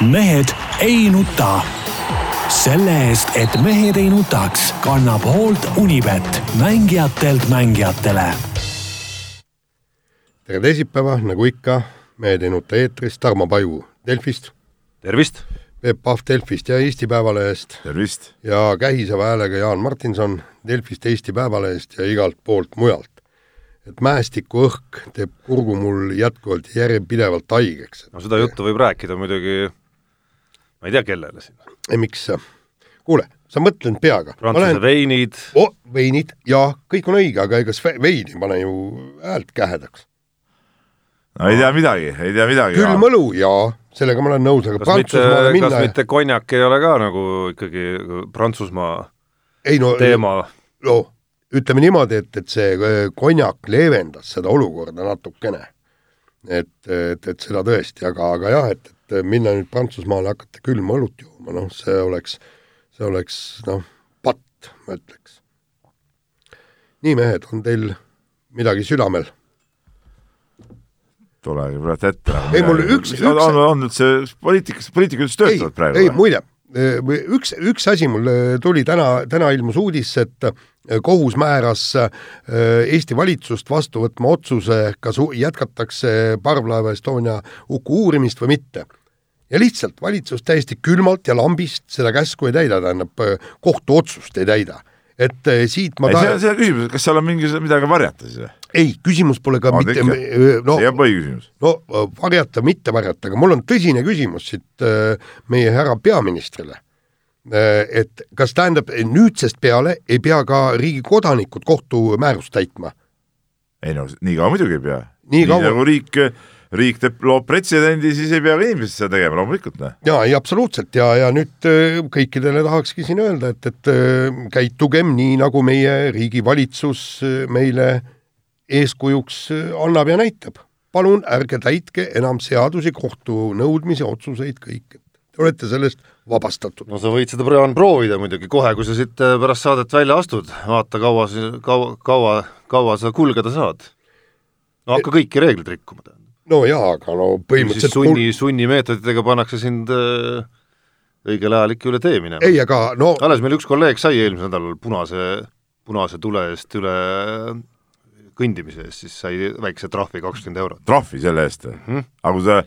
mehed ei nuta. selle eest, et mehed ei nutaks, kannab hoolt Unibet, mängijatelt mängijatele. tere teisipäeva, nagu ikka, Mehed ei nuta eetris, Tarmo Paju Delfist. tervist! Peep Pahv Delfist ja Eesti Päevalehest. tervist! ja kähiseva häälega Jaan Martinson Delfist, Eesti Päevalehest ja igalt poolt mujalt. et mäestikuõhk teeb kurgu mul jätkuvalt järjepidevalt haigeks. no seda juttu võib rääkida muidugi, ma ei tea, kellele siin. ei, miks? kuule, sa mõtle nüüd peaga. Prantsuse lähen... veinid. oh, veinid, jaa, kõik on õige, aga ega veini ei pane ju häält kähedaks. no ei tea midagi, ei tea midagi. külm õlu, jaa, sellega ma olen nõus, aga kas Prantsusmaale minna kas mitte konjak ei ole ka nagu ikkagi Prantsusmaa ei, no, teema? no ütleme niimoodi, et, et see konjak leevendas seda olukorda natukene. Et, et, et seda tõesti, aga, aga jah, et, et minna nüüd Prantsusmaale, hakata külma õlut jooma, noh, see oleks, see oleks noh, patt, ma ütleks. nii, mehed, on teil midagi südamel? tulegi praegu ette. ei, mul üks, üks on, on üldse poliitikas, poliitikud üldse töötavad ei, praegu? ei, muide, üks, üks asi mul tuli täna, täna ilmus uudis, et kohus määras Eesti valitsust vastu võtma otsuse, kas jätkatakse parvlaeva Estonia huku uurimist või mitte. ja lihtsalt valitsus täiesti külmalt ja lambist seda käsku ei täida, tähendab kohtuotsust ei täida. et siit ma ei ta..., see on see küsimus, kas seal on mingi, midagi varjata siis või? ei, küsimus pole ka Ma mitte, no see on põhiküsimus. no varjata, mitte varjata, aga mul on tõsine küsimus siit meie härra peaministrile. Et kas tähendab, nüüdsest peale ei pea ka riigi kodanikud kohtumäärust täitma? ei no nii kaua muidugi ei pea. nii, nii kaua nagu riik, riik teeb, loob pretsedendi, siis ei pea ka inimesed seda tegema, loomulikult. noh. jaa, ei absoluutselt ja, ja nüüd kõikidele tahakski siin öelda, et, et käitugem nii, nagu meie riigi valitsus meile eeskujuks annab ja näitab. palun ärge täitke enam seadusi, kohtunõudmisi, otsuseid, kõike. Te olete sellest vabastatud. no sa võid seda Brian proovida muidugi kohe, kui sa siit pärast saadet välja astud, vaata kaua, kaua, kaua, kaua sa kulgeda saad. no hakka kõiki reegleid rikkuma, tähendab. no jaa, aga no põhimõtteliselt sunni, sunnimeetoditega pannakse sind äh, õigel ajal ikka üle tee minema. ei, aga no alles meil üks kolleeg sai eelmisel nädalal punase, punase tule eest üle kõndimise eest, siis sai väikse trahvi, kakskümmend eurot. trahvi selle eest või mm? -hmm. aga kui sa,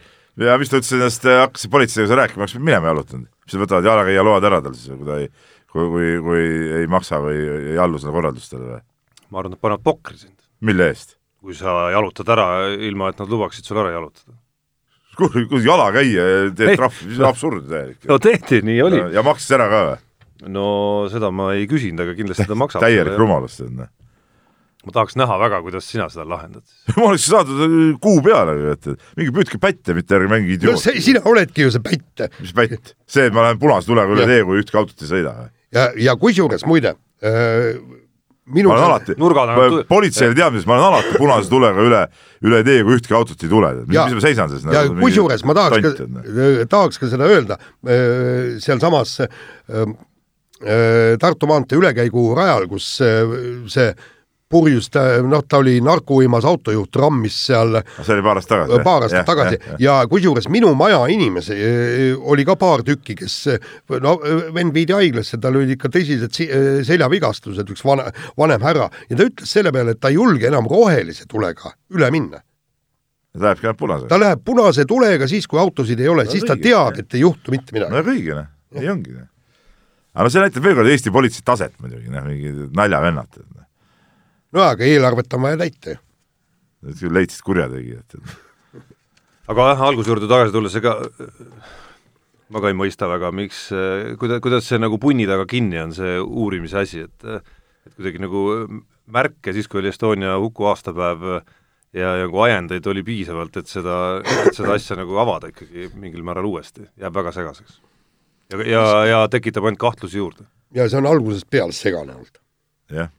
ja mis ta ütles ennast, hakkasid politseiga rääkima, oleks minema jalutanud. Mis nad võtavad jalakäija load ära tal siis, kui ta ei, kui, kui, kui ei maksa või ei allu seda korraldustele või? ma arvan, et panevad pokri sind. mille eest? kui sa jalutad ära, ilma et nad lubaksid sul ära jalutada. kuule, kui jalakäija teeb Ei. trahvi, see on absurd täielik. no tehti, nii oli. ja maksis ära ka või? no seda ma ei küsinud, aga kindlasti ta maksab. täielik rumalus see on. Ma tahaks näha väga, kuidas sina seda lahendad. ma oleks saadud kuu peale, et mingi püüdke pätte, mitte ärge mängige no idiooti. see, sina oledki ju see pätt. mis pätt? see, et ma lähen punase tulega üle tee, kui ühtki autot ei sõida või? ja, ja kusjuures muide äh, minu ma olen alati, nurgad politseile teadmises, ma olen alati punase tulega üle, üle tee, kui ühtki autot ei tule. mis, ma seisan siis? ja kusjuures ma tahaks ka, tahaks ka seda öelda, sealsamas äh, äh, Tartu maantee ülekäigu rajal, kus äh, see purjus, noh, ta oli narkouimas autojuht, rammis seal see oli paar aastat tagasi? paar aastat tagasi ja, ja kusjuures minu maja inimesi eh, oli ka paar tükki, kes no vend viidi haiglasse, tal olid ikka tõsised si- seljavigastused, üks vana, vanem härra ja ta ütles selle peale, et ta ei julge enam rohelise tulega üle minna. ta lähebki ainult punasega. ta läheb punase tulega siis, kui autosid ei ole, No siis ta õige, teab, et ei juhtu mitte midagi. no väga õige, noh, nii ongi. noh. aga no see näitab veel kord Eesti politsei taset muidugi, noh, mingi naljavennad. No aga eelarvet on vaja täita ju. Leidsid kurjategijat. aga jah, alguse juurde tagasi tulles, ega ma ka ei mõista väga, miks, kuida-, kuidas see nagu punni taga kinni on, see uurimise asi, et et kuidagi nagu märke siis, kui oli Estonia huku aastapäev ja, ja nagu ajendeid oli piisavalt, et seda, et seda asja nagu avada ikkagi mingil määral uuesti, jääb väga segaseks. ja, ja, ja tekitab ainult kahtlusi juurde. ja see on algusest peale segane olnud. jah,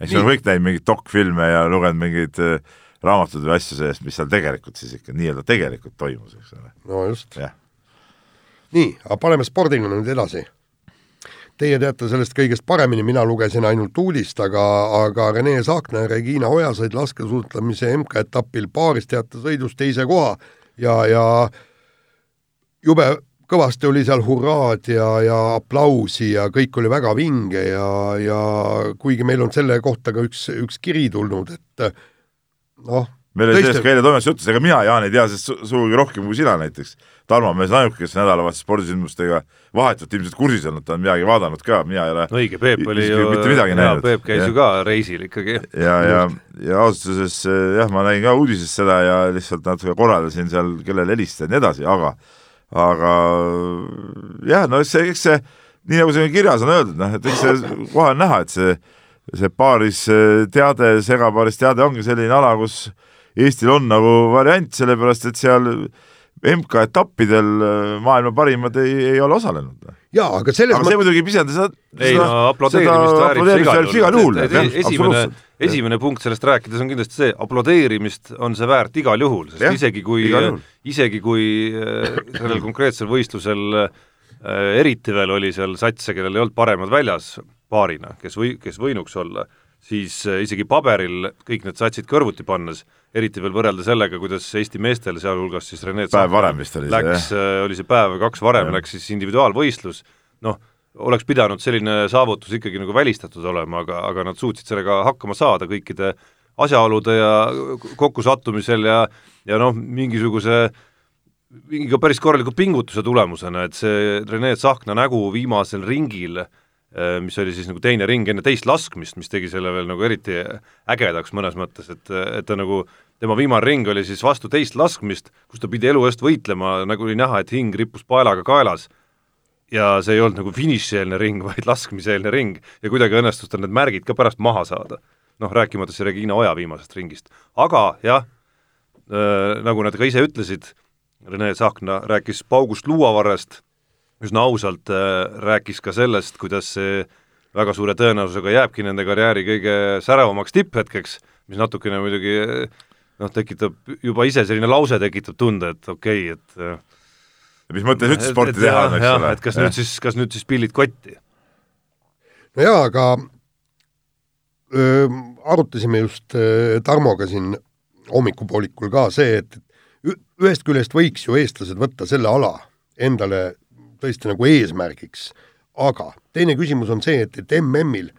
eks me oleme kõik näinud mingeid dokfilme ja lugenud mingeid äh, raamatuid või asju sellest, mis seal tegelikult siis ikka nii-öelda tegelikult toimus, eks ole. no just. nii, aga paneme spordiga nüüd edasi. Teie teate sellest kõigest paremini, mina lugesin ainult uudist, aga, aga Rene Saakna ja Regina Oja said laskesuusatamise MK-etapil paaristeate sõidus teise koha ja, ja jube kõvasti oli seal hurraad ja, ja aplausi ja kõik oli väga vinge ja, ja kuigi meil on selle kohta ka üks, üks kiri tulnud, et noh, meil oli sellest ka eile toimetuses jutus, ega mina, Jaan, ei tea sellest su sugugi rohkem kui sina näiteks. Tarmo on mees ainuke, kes nädalavahetuse spordisündmustega vahetult ilmselt kursis olnud, ta on midagi vaadanud ka, mina ei ole no õige, Peep oli ju, mitte midagi näinud. Peep käis ja. ju ka reisil ikkagi. ja, ja, ja ausalt öeldes jah, ma nägin ka uudisest seda ja lihtsalt natuke korraldasin seal, kellele helistada ja nii edasi, aga aga jah, no see, eks see, nii nagu siin kirjas on öeldud, noh, et eks see kohe on näha, et see see paaris teade, segapaaris teade ongi selline ala, kus Eestil on nagu variant, sellepärast et seal MK-etappidel äh, maailma parimad ei, ei ole osalenud. jaa, aga selles aga see muidugi ei pisenda seda ei no aplodeerimist väärib see igal juhul. esimene, esimene punkt sellest rääkides on kindlasti see, aplodeerimist on see väärt igal juhul, sest ja, isegi kui, isegi kui äh, sellel konkreetsel võistlusel äh, eriti veel oli seal satse, kellel ei olnud paremad väljas paarina, kes või, kes võinuks olla, siis isegi paberil kõik need satsid kõrvuti pannes eriti veel võrrelda sellega, kuidas Eesti meestel, sealhulgas siis Rene päev varem vist oli see, läks, äh, oli see päev või kaks varem, läks siis individuaalvõistlus, noh, oleks pidanud selline saavutus ikkagi nagu välistatud olema, aga, aga nad suutsid sellega hakkama saada kõikide asjaolude ja kokkusattumisel ja, ja noh, mingisuguse mingi ka päris korraliku pingutuse tulemusena, et see Rene Tsahkna nägu viimasel ringil Äh, mis oli siis nagu teine ring enne teist laskmist, mis tegi selle veel nagu eriti ägedaks mõnes mõttes, et, et ta nagu, tema viimane ring oli siis vastu teist laskmist, kus ta pidi elu eest võitlema, nagu oli näha, et hing rippus paelaga kaelas. Ja see ei olnud nagu finišieelne ring, vaid laskmiseelne ring ja kuidagi õnnestus tal need märgid ka pärast maha saada. noh, rääkimata siis Regina Oja viimasest ringist. aga jah äh,, nagu nad ka ise ütlesid, Rene Tsahkna rääkis paugust luuavarrest üsna ausalt äh, rääkis ka sellest, kuidas see väga suure tõenäosusega jääbki nende karjääri kõige säravamaks tipphetkeks, mis natukene muidugi noh, tekitab juba ise selline lause tekitab tunde, et okei okay,, et ja mis mõttes üldse sporti teha on, eks ole. et kas ja. nüüd siis, kas nüüd siis pillid kotti? no jaa, aga öö, arutasime just öö, Tarmoga siin hommikupoolikul ka see, et ühest küljest võiks ju eestlased võtta selle ala endale tõesti nagu eesmärgiks. aga teine küsimus on see, et, et MM-il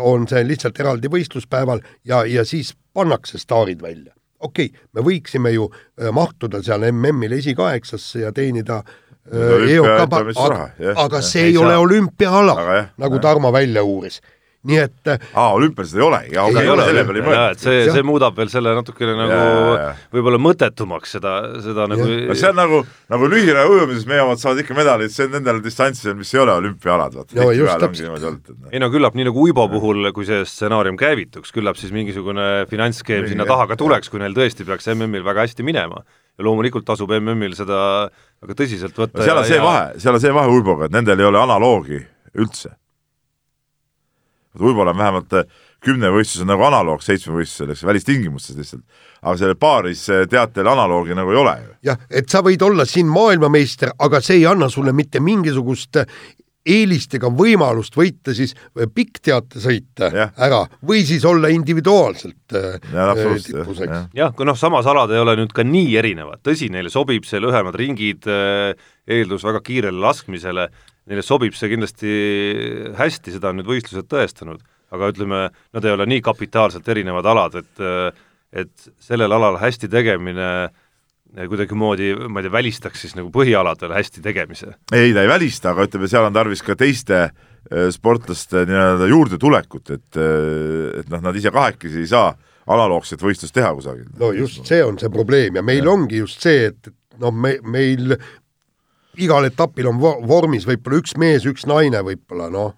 on see lihtsalt eraldi võistluspäeval ja, ja siis pannakse staarid välja. Okei okay,, me võiksime ju äh, mahtuda seal MM-il esikaheksasse ja teenida äh, EOK, aga, aga see ei ole olümpiaala, nagu Tarmo välja uuris nii et äh, aa, olümpial seda ei olegi, jaa, okei, ole selle peale ei mõelnud. see, see muudab veel selle natukene nagu võib-olla mõttetumaks, seda, seda ja. nagu no see on nagu, nagu lühiraja ujumises meie omad saavad ikka medalid, see on nendel distantsidel, mis ei ole olümpiaalad, vaata. no just täpselt. No. ei no küllap nii nagu Uibo puhul, kui see stsenaarium käivituks, küllap siis mingisugune finantsskeem sinna taha ka tuleks, kui neil tõesti peaks MM-il väga hästi minema. ja loomulikult tasub MM-il seda väga tõsiselt võtta no seal on see ja... vahe, seal on see vahe Uiboga, et nendel ei ole analoogi üldse võib-olla on vähemalt äh, kümnevõistlus on nagu analoog seitsmevõistlusel, eks välistingimustes lihtsalt. aga sellel paaris äh, teatel analoogi nagu ei ole ju. jah, et sa võid olla siin maailmameister, aga see ei anna sulle mitte mingisugust äh, eelist ega võimalust võita siis pikkteatesõit ära või siis olla individuaalselt ja, tipus, eks. jah, kui noh, samas alad ei ole nüüd ka nii erinevad, tõsi, neile sobib see lühemad ringid, eeldus väga kiirele laskmisele neile sobib see kindlasti hästi, seda on nüüd võistlused tõestanud, aga ütleme, nad ei ole nii kapitaalselt erinevad alad, et et sellel alal hästi tegemine kuidagimoodi, ma ei tea, välistaks siis nagu põhialadel hästi tegemise? ei, ta ei välista, aga ütleme, seal on tarvis ka teiste äh, sportlaste nii-öelda juurdetulekut, et, äh, et noh, nad ise kahekesi ei saa analoogset võistlust teha kusagil. no just see on see probleem ja meil ja. ongi just see, et noh, me, meil igal etapil on vormis võib-olla üks mees, üks naine võib-olla noh,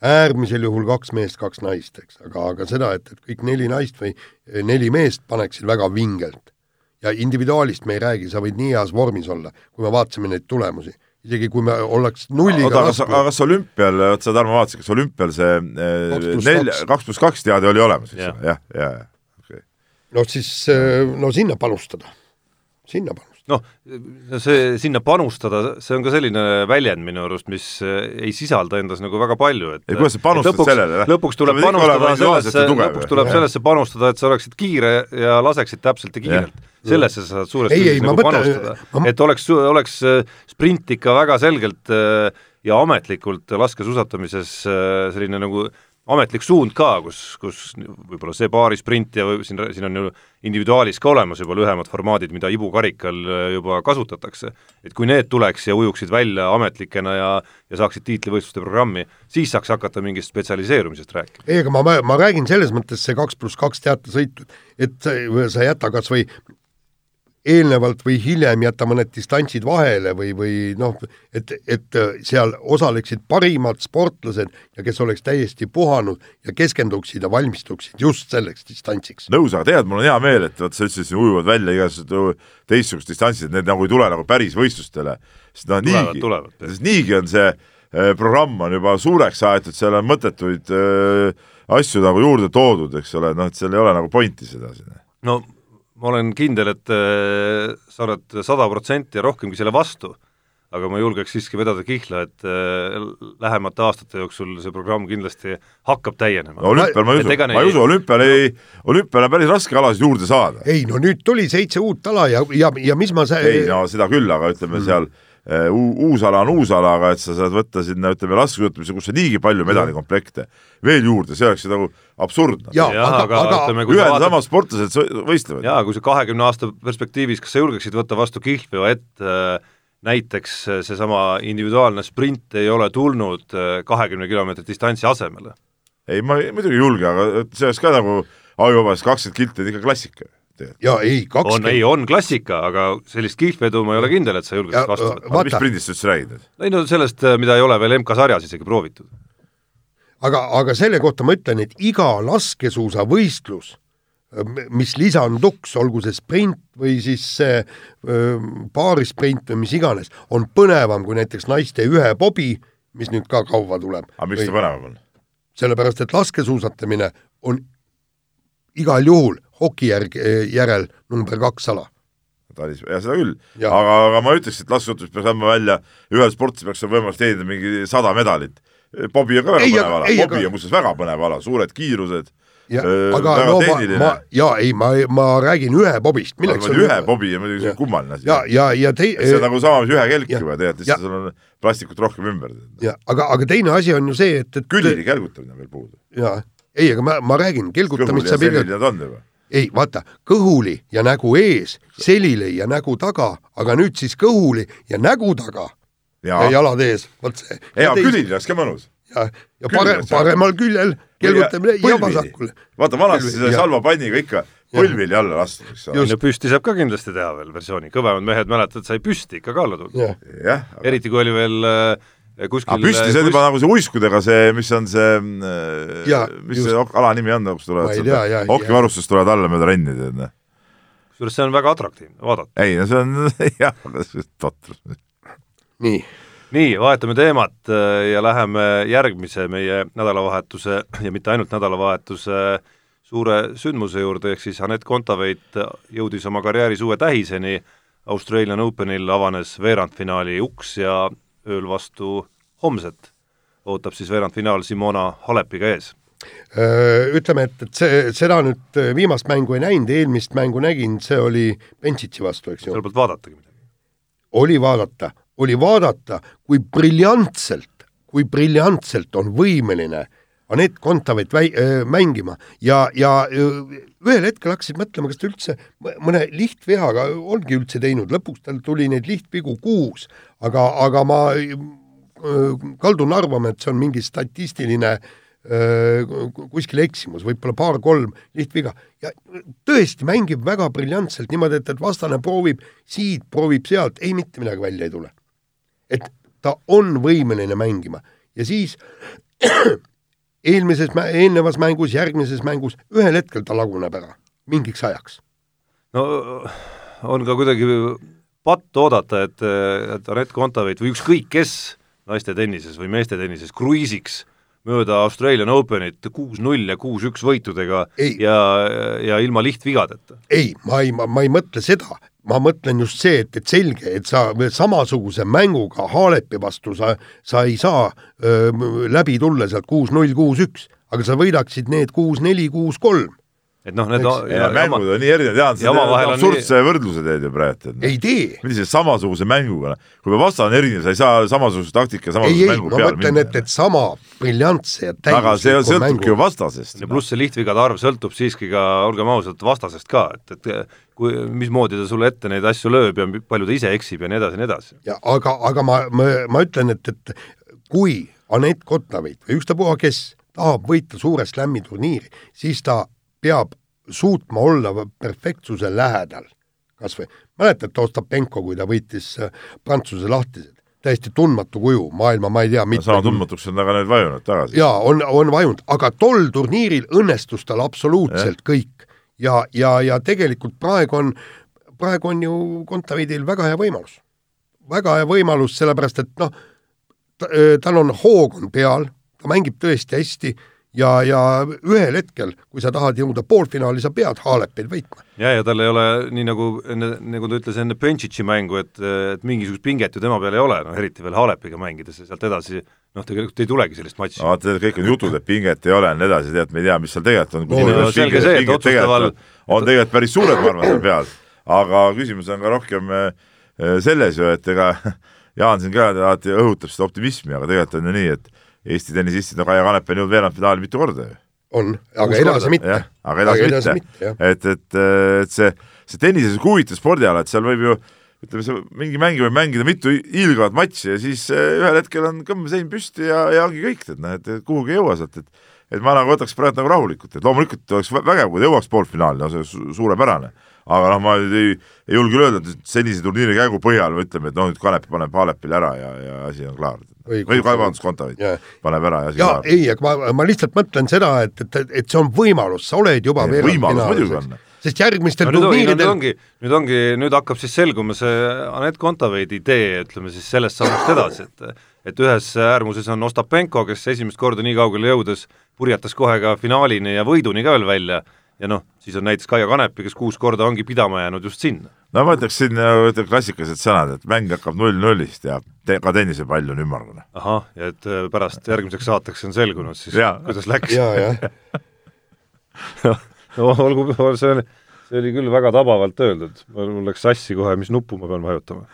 äärmisel juhul kaks meest, kaks naist, eks, aga, aga seda, et, et kõik neli naist või eh, neli meest paneksid väga vingelt. ja individuaalist me ei räägi, sa võid nii heas vormis olla, kui me vaatasime neid tulemusi. Isegi kui me oleks nulliga oota, kas, aga kas olümpial, vot sa, Tarmo, vaatasid, kas olümpial see eh, nelja, kaks. pluss kaks teade oli olemas, eks ju, jah, jah, jah, okei. no siis, eh, no sinna panustada, sinna panustada noh, see sinna panustada, see on ka selline väljend minu arust, mis eh, ei sisalda endas nagu väga palju, et ei, kuidas sa panustad lõpuks, sellele? lõpuks tuleb panustada sellesse, lõpuks tuleb sellesse panustada, et sa oleksid kiire ja laseksid täpselt ja kiirelt. sellesse sa saad suuresti Ei, ei, nagu mõtlen- panustada ma-, et oleks, oleks äh, sprint ikka väga selgelt äh, ja ametlikult laskesuusatamises selline nagu ametlik suund ka, kus, kus võib-olla see paarisprint ja siin, siin on ju individuaalis ka olemas juba lühemad formaadid, mida ibukarikal äh, juba kasutatakse. et kui need tuleks ja ujuksid välja ametlikena ja, ja saaksid tiitlivõistluste programmi, siis saaks hakata mingist spetsialiseerumisest rääkima. ei, aga ma, ma, räägin selles mõttes see kaks pluss kaks teatesõitu, et sa, sa jäta kas või eelnevalt või hiljem jätta mõned distantsid vahele või, või noh, et, et seal osaleksid parimad sportlased ja kes oleks täiesti puhanud ja keskenduksid ja valmistuksid just selleks distantsiks. nõus, aga tead, mul on hea meel, et vot sa ütlesid, siin ujuvad välja igasugused teistsugused distantsid, et need nagu ei tule nagu päris võistlustele, sest noh, niigi, sest niigi on see eh, programm on juba suureks aetud, seal on mõttetuid äh, asju nagu juurde toodud, eks ole, noh, et seal ei ole nagu pointi seda siin. no ma olen kindel, et äh, sa oled sada protsenti ja rohkemgi selle vastu, aga ma julgeks siiski vedada kihla, et äh, lähemate aastate jooksul see programm kindlasti hakkab täienema no olümpial ma ei usu, ma ei usu, olümpial ei, olümpial on päris raske alasid juurde saada. ei no nüüd tuli seitse uut ala ja, ja, ja mis ma sa- ei no seda küll, aga ütleme mm. seal uus ala on uus ala, aga et sa saad võtta sinna, ütleme, laskesuusatamise, kus on niigi palju medalikomplekte veel juurde, see oleks ju nagu absurdne. Ühed ja samad sportlased võistlevad. jaa, kui sa kahekümne aasta perspektiivis, kas sa julgeksid võtta vastu kihlveo ette äh, näiteks äh, seesama individuaalne sprint ei ole tulnud äh, kahekümne kilomeetri distantsi asemele? ei, ma ei- muidugi ei julge, aga see oleks ka nagu ajuvabas kakskümmend kilti on ikka klassika. Ja ei, on, ei, on klassika, aga sellist kihlvedu ma ei ole kindel, et sa julgeksid vastu võtta. mis Vaata. sprindist sa üldse räägid nüüd? ei no sellest, äh, mida ei ole veel MK-sarjas isegi proovitud. aga, aga selle kohta ma ütlen, et iga laskesuusavõistlus, mis lisanduks, olgu see sprint või siis see öö, paarisprint või mis iganes, on põnevam kui näiteks naiste ühepobi, mis nüüd ka kaua tuleb. aga miks see põnevam on? sellepärast, et laskesuusatamine on igal juhul hoki järg, järel number kaks ala. Talis, ja seda küll, aga, aga ma ütleks, et laskesuusatus peaks andma välja, ühel sportlasel peaks olema võimalus teenida mingi sada medalit. Bobi on ka väga Ei, põnev ala, Bobi on muuseas väga põnev ala, suured kiirused, ja Öö, aga no ma, tehniline. ma, jaa, ei, ma, ma räägin ühepobist, aga milleks ühe Bobi on muidugi Jah. kummaline asi. ja, ja, ja tei-, see on nagu sama, mis ühe kelk Jah. juba, Ja- lihtsalt sul on plastikut rohkem ümber. ja aga, aga teine asi on ju see, et, et külili kelgutamine on veel puudu. jaa, ei, aga ma, ma räägin, kelgutamist saab selline ei vaata, kõhuli ja nägu ees, selili ja nägu taga, aga nüüd siis kõhuli ja nägu taga ja, ja ja, jalad ees, vot see. ja külili oleks ka mõnus. ja, ja külili pare, oleks hea. paremal küljel kelgutamine ja, ja vasakul. vaata vanasti Põlvili, selle jah. salvapanniga ikka põlvili alla lastud, eks ole. no püsti saab ka kindlasti teha veel versiooni, kõvemad mehed mäletad, sai püsti ikka ka alla tulla. jah, jah, eriti kui oli veel äh, kuskil aga püsti see on juba nagu see uiskudega see, mis on see, Jaa, mis just. see ala nimi on, kus tulevad hokivarustusest tulevad alla mööda renni, tead noh. kusjuures see on väga atraktiivne, vaadata. ei no see on jah, aga see on totrus. nii, nii, vahetame teemat äh, ja läheme järgmise meie nädalavahetuse ja mitte ainult nädalavahetuse suure sündmuse juurde, ehk siis Anett Kontaveit jõudis oma karjääris uue tähiseni, Australian Openil avanes veerandfinaali uks ja ööl vastu homset. ootab siis veerandfinaal Simona Halepiga ees. Ütleme, et, et see, seda nüüd äh, viimast mängu ei näinud, eelmist mängu nägin, see oli Benchitsi vastu, eks ju. Seal. polnud vaadatagi midagi. oli vaadata, oli vaadata, kui briljantselt, kui briljantselt on võimeline Anett Kontaveit väi-, mängima. Ja, ja ühel hetkel hakkasid mõtlema, kas ta üldse mõ- mõne lihtveaga ongi üldse teinud, lõpuks tal tuli neid lihtvigu kuus, aga, aga ma öö, kaldun arvama, et see on mingi statistiline öö, kuskil eksimus, võib-olla paar-kolm lihtviga ja tõesti mängib väga briljantselt niimoodi, et, et vastane proovib siit, proovib sealt, ei mitte midagi välja ei tule. et ta on võimeline mängima ja siis eelmises, eelnevas mängus, järgmises mängus, ühel hetkel ta laguneb ära, mingiks ajaks. no on ka kuidagi patt oodata, et, et Anett Kontaveit või ükskõik kes naiste tennises või meeste tennises kruiisiks mööda Australian Openit kuus-null ja kuus-üks võitudega Ei. ja, ja ilma lihtvigadeta. ei, ma ei, ma, ei mõtle seda, ma mõtlen just see, et, et selge, et sa samasuguse mänguga Haalepi vastu sa, sa ei saa öö, läbi tulla sealt kuus-null, kuus-üks, aga sa võidaksid need kuus-neli, kuus-kolm et noh, need Eks. ja mängud on nii erinevad, Jaan, ja sa omavahel teed on absurdse võrdluse teed ju praegu, et ei tee millise samasuguse mänguga, kui vastane on erinev, sa ei saa samasuguse taktika, ei, samasuguse ei, mängu ma peale mõtlen, et, et sama briljantse ja aga see täiusliku sõltubki ju vastasest ja. pluss see lihtvigade arv sõltub siiski ka, olgem ausad, vastasest ka, et, et kui, mismoodi ta sulle ette neid asju lööb ja palju ta ise eksib ja nii edasi ja nii edasi. ja aga, aga ma, ma, ma ütlen, et, et kui Anett Kottaveit või ükstapuha kes tahab võita suure slam'i turniiri, siis ta peab suutma olla perfektsuse lähedal. kas või, mäletate Ostapenko, kui ta võitis äh, Prantsuse lahtised, täiesti tundmatu kuju, maailma ma ei tea, sama tundmatuks on aga nüüd vajunud tagasi. jaa, on, on vajunud, aga tol turniiril õnnestus tal absoluutselt ja. kõik ja, ja, ja tegelikult praegu on, praegu on ju Kontaveidil väga hea võimalus. väga hea võimalus, sellepärast et noh, tal on hoog on peal, ta mängib tõesti hästi ja, ja ühel hetkel, kui sa tahad jõuda poolfinaali, sa pead Halepil võitma. ja, ja tal ei ole nii nagu enne, nagu ta ütles enne Benchic'i mängu, et, et mingisugust pinget ju tema peal ei ole, noh eriti veel Halepiga mängides ja sealt edasi noh, tegelikult ei tulegi sellist matši. no vaata, kõik on jutud, et pinget ei ole ja nii edasi, tead, me ei tea, mis seal tegelikult on. No, no selge see, et otsustaval- on tegelikult päris suured, ma arvan, seal peal. aga küsimus on ka rohkem eh, selles ju, et ega Jaan siin ka alati õhutab seda optimismi, aga tegelikult on ju nii, et Eesti tennisistid on Kaia Kanep on jõudnud veerandfinaali mitu korda ju. on, aga edasi mitte aga edasi mitte. jah. et, et, et see, see tennises on huvitav spordiala, et seal võib ju ütleme, see mingi mängija võib mängida mitu hiilgavat matši ja siis eh, ühel hetkel on kõmmesein püsti ja, ja ongi kõik, et noh, et kuhugi ei jõua sealt, et et ma nagu võtaks praegu nagu rahulikult, et loomulikult oleks vä- vägev, kui ta jõuaks poolfinaali, no see su- suurepärane. aga noh, ma nüüd ei, ei julge öelda, et senise turniiri käigu põhjal me ütleme, et noh, nüüd Kanep paneb Halepile ära ja, ja asi on klaar. Või- Jaa. paneb ära ja asi jaa, ei, aga ma, ma lihtsalt mõtlen seda, et, et, et see on võimalus, sa oled juba Ei, võimalus muidugi on., sest järgmistel no turniiridel ongi, nüüd ongi, nüüd hakkab siis selguma see Anett Kontaveidi tee, ütleme siis sellest sammust edasi, et et ühes äärmuses on Ostapenko, kes esimest korda nii kaugele jõudes purjetas kohe ka finaalini ja võiduni ka veel välja ja noh, siis on näiteks Kaia Kanepi, kes kuus korda ongi pidama jäänud just sinna. no ma ütleks siin, ütleme klassikalised sõnad, et mäng hakkab null-nullist ja te, ka tennisepall on ümmargune. ahah, ja et äh, pärast järgmiseks saateks on selgunud siis kuidas läks. no olgu, see oli, see oli küll väga tabavalt öeldud, mul läks sassi kohe, mis nuppu ma pean vajutama.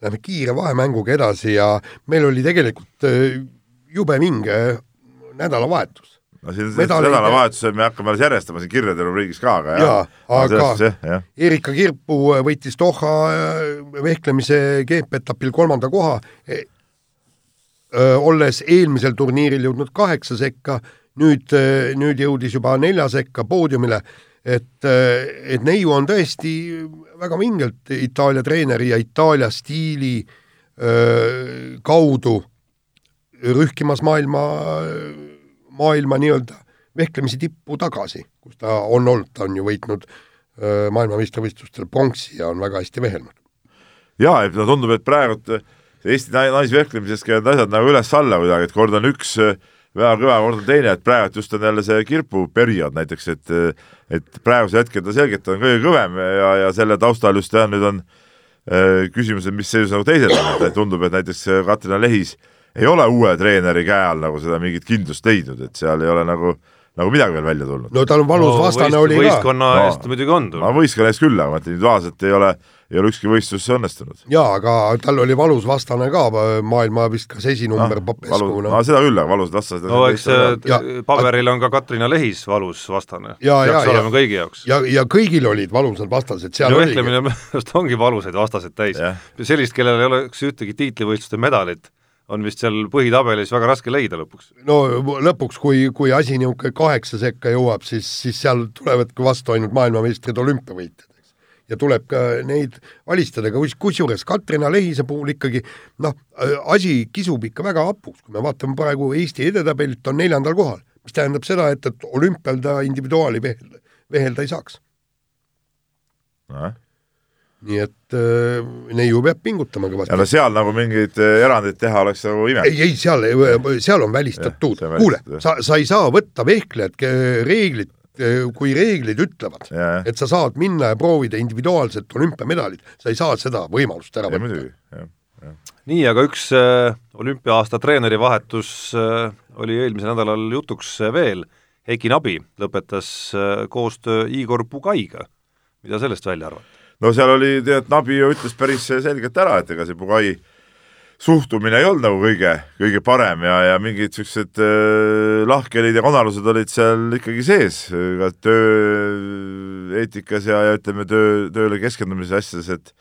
lähme kiire vahemänguga edasi ja meil oli tegelikult äh, jube vinge nädalavahetus. no siin nädalavahetusel me hakkame alles järjestama siin kirjade rubriigis ka, aga Jaa, aga- jah, jah, Erika Kirpu võitis Doha äh, vehklemise GP-etapil kolmanda koha, olles eelmisel turniiril jõudnud kaheksa sekka, nüüd, nüüd jõudis juba nelja sekka poodiumile, et, et neiu on tõesti väga vingelt Itaalia treeneri ja Itaalia stiili öö, kaudu rühkimas maailma, maailma nii-öelda vehklemise tippu tagasi, kus ta on olnud, ta on ju võitnud öö, maailmameistrivõistlustel pronksi ja on väga hästi vehelnud. jaa, et no tundub, et praegu et Eesti nai- naisvehklemises käivad asjad nagu üles-alla kuidagi, et kord on üks äh, väga kõva, kord on teine, et praegu just on jälle see kirpu periood näiteks, et et praegusel hetkel ta selgelt on kõige kõvem ja, ja selle taustal just jah, nüüd on äh, küsimused, mis seisus nagu teised on, et tundub, et näiteks äh, Katrina Lehis ei ole uue treeneri käe all nagu seda mingit kindlust leidnud, et seal ei ole nagu, nagu midagi veel välja tulnud. no tal on valus no, vastane oli ka. võistkonna No. eest muidugi on ma tulnud. võistkonna ees küll, aga ütlen individuaalselt ei ole, ei ole ükski võistlus õnnestunud. jaa, aga tal oli valus vastane ka, maailma vist kas esinumber no, Popescu, no seda küll, aga valusad vastased no eks Ja- äh, paberil on ka Katrina Lehis valus vastane. Peaks ja- olema kõigi jaoks. ja, ja kõigil olid valusad vastased, seal oligi, vehklemine minu arust ongi valusaid vastaseid täis sellist, kellel ei oleks ühtegi tiitlivõistluste medalit, on vist seal põhitabelis väga raske leida lõpuks. no lõpuks, kui, kui asi niisugune kaheksa sekka jõuab, siis, siis seal tulevadki vastu ainult maailmameistrid, olümpiavõitjad, ja tuleb ka neid alistada, aga kus- kusjuures Katrina Lehise puhul ikkagi noh, asi kisub ikka väga hapuks, kui me vaatame praegu Eesti edetabelit, on neljandal kohal, mis tähendab seda, et, et olümpial ta individuaali vehelda, vehelda ei saaks. no,. Nii et äh, neiu peab pingutama ja kõvasti. No. seal nagu mingeid eh, erandeid teha oleks nagu ime. ei, ei seal, seal on välistatud. Kuule sa, sa ei saa võtta vehklejat, reeglid, kui reeglid ütlevad, ja, ja, et sa saad minna ja proovida individuaalset olümpiamedalit, sa ei saa seda võimalust ära ja võtta. nii, aga üks äh, olümpia-aasta treeneri vahetus äh, oli eelmisel nädalal jutuks veel, Heiki Nabi lõpetas äh, koostöö Igor Pugaiga, mida sellest välja arvate? No seal oli, tead, Nabi ju ütles päris selgelt ära, et ega see Pugai suhtumine ei olnud nagu kõige, kõige parem ja, ja mingid siuksed äh, lahkhelid ja kanalused olid seal ikkagi sees ka tööeetikas ja, ja ütleme, töö, tööle keskendumise asjades, et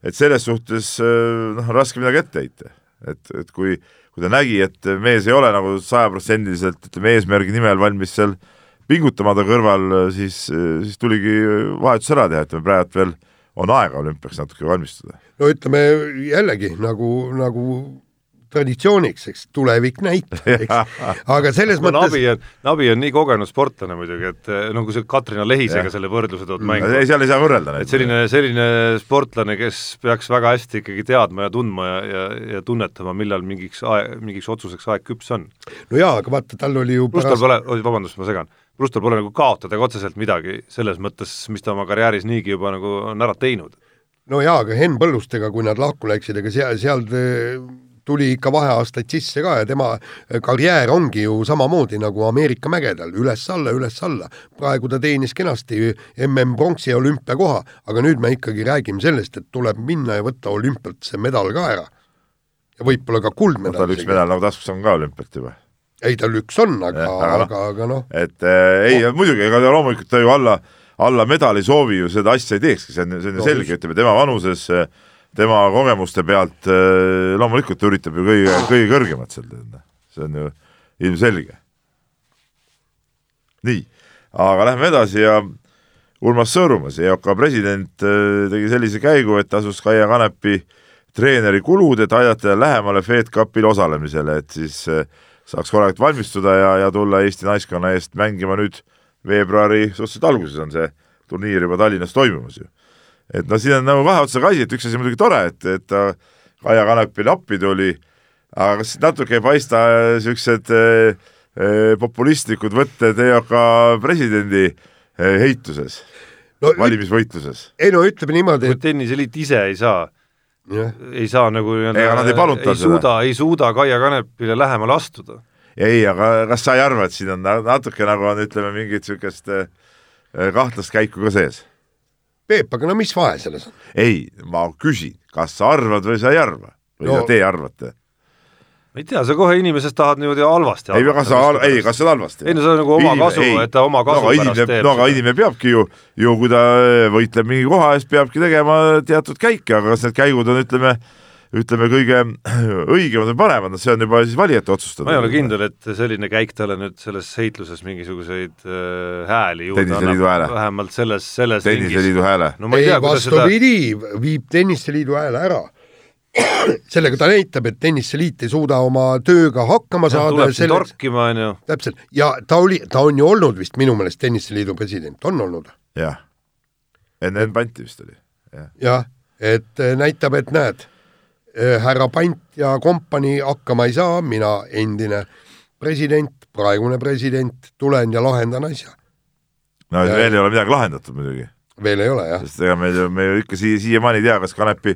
et selles suhtes äh, noh, raske midagi ette heita. et, et kui, kui ta nägi, et mees ei ole nagu sajaprotsendiliselt, ütleme, eesmärgi nimel valmis seal pingutama ta kõrval, siis, siis tuligi vahetus ära teha, ütleme praegu veel on aega olümpiaks natuke valmistuda. no ütleme jällegi nagu, nagu traditsiooniks, eks tulevik näitab, eks. aga selles no, mõttes Nabi on, Nabi on nii kogenud sportlane muidugi, et no kui sa Katrina Lehisega selle võrdluse tood mängu. ei, seal ei saa võrrelda neid. et selline, selline sportlane, kes peaks väga hästi ikkagi teadma ja tundma ja, ja, ja tunnetama, millal mingiks aeg, mingiks otsuseks aeg küps on. no jaa, aga vaata, tal oli ju pluss pärast... tal pole, vabandust, ma segan, pluss tal pole nagu kaotada ka otseselt midagi selles mõttes, mis ta oma karjääris niigi juba nagu on ära teinud. no jaa, aga Henn Põllustega, kui nad lahku läksid, ega seal, seal tuli ikka vaheaastaid sisse ka ja tema karjäär ongi ju samamoodi nagu Ameerika mägedel üles, üles-alla, üles-alla. praegu ta teenis kenasti MM-pronksi ja olümpiakoha, aga nüüd me ikkagi räägime sellest, et tuleb minna ja võtta olümpialt see medal ka ära. ja võib-olla ka kuldmedal üks medal nagu taskus on ka olümpialt juba. Ei, tal üks on, aga, aga, aga noh. et äh, ei oh., muidugi, ega ta loomulikult ta ju alla, alla medali soovi ju seda asja ei teekski, see on, see on ju no, selge, ütleme tema vanuses tema kogemuste pealt äh, loomulikult ta üritab ju kõige, kõige kõrgemat seal teha, see on ju ilmselge. nii, aga lähme edasi ja Urmas Sõõrumas, EOK president tegi sellise käigu, et asus Kaia Kanepi treeneri kulud, et aidata lähemale Fed Cupil osalemisele, et siis äh, saaks korralikult valmistuda ja, ja tulla Eesti naiskonna eest mängima nüüd veebruari suhteliselt alguses on see turniir juba Tallinnas toimumas ju et no siin on nagu kahe otsaga asi, et üks asi on muidugi tore, et, et ta Kaia Kanepile appi tuli, aga kas natuke ei paista niisugused äh, äh, populistlikud võtted EOK presidendi äh, heituses no,, valimisvõitluses? ei no ütleme niimoodi, et tenniseliit ise ei saa Ja. ei saa nagu ega nad ei palunud tal seda. suuda, ei suuda Kaia Kanepile lähemale astuda. ei, aga kas sa ei arva, et siin on natuke nagu on, ütleme, mingit niisugust kahtlast käiku ka sees? Peep, aga no mis vahe selles on? ei, ma küsin, kas sa arvad või sa ei arva või no, teie arvate? Ma ei tea, sa kohe inimesest tahad niimoodi halvasti ei, kas sa, ei, kas see on halvasti? ei no see on nagu oma kasu, et ta oma kasu no, pärast inimene, teeb. no aga inimene peabki ju, ju kui ta võitleb mingi koha eest, peabki tegema teatud käike, aga kas need käigud on, ütleme, ütleme, kõige õigemad või paremad, see on juba siis valijate otsustada. ma ei ole kindel, et selline käik talle nüüd selles heitluses mingisuguseid äh, hääli juurde annab, vähemalt selles, selles tenniseliidu hääle no,. ei, vastupidi seda..., viib Tenniseliidu hääle ära sellega ta näitab, et Tenniseliit ei suuda oma tööga hakkama ja, saada. tuleb siin torkima, on ju. täpselt, ja ta oli, ta on ju olnud vist minu meelest Tenniseliidu president, on olnud? jah, enne Panti vist oli ja.. jah, et näitab, et näed Äh, härra Pant ja kompanii hakkama ei saa, mina endine president, praegune president, tulen ja lahendan asja. no ja, veel ei ole midagi lahendatud muidugi. veel ei ole, jah. sest ega me, me ju ikka siia, siiamaani ei tea, kas Kanepi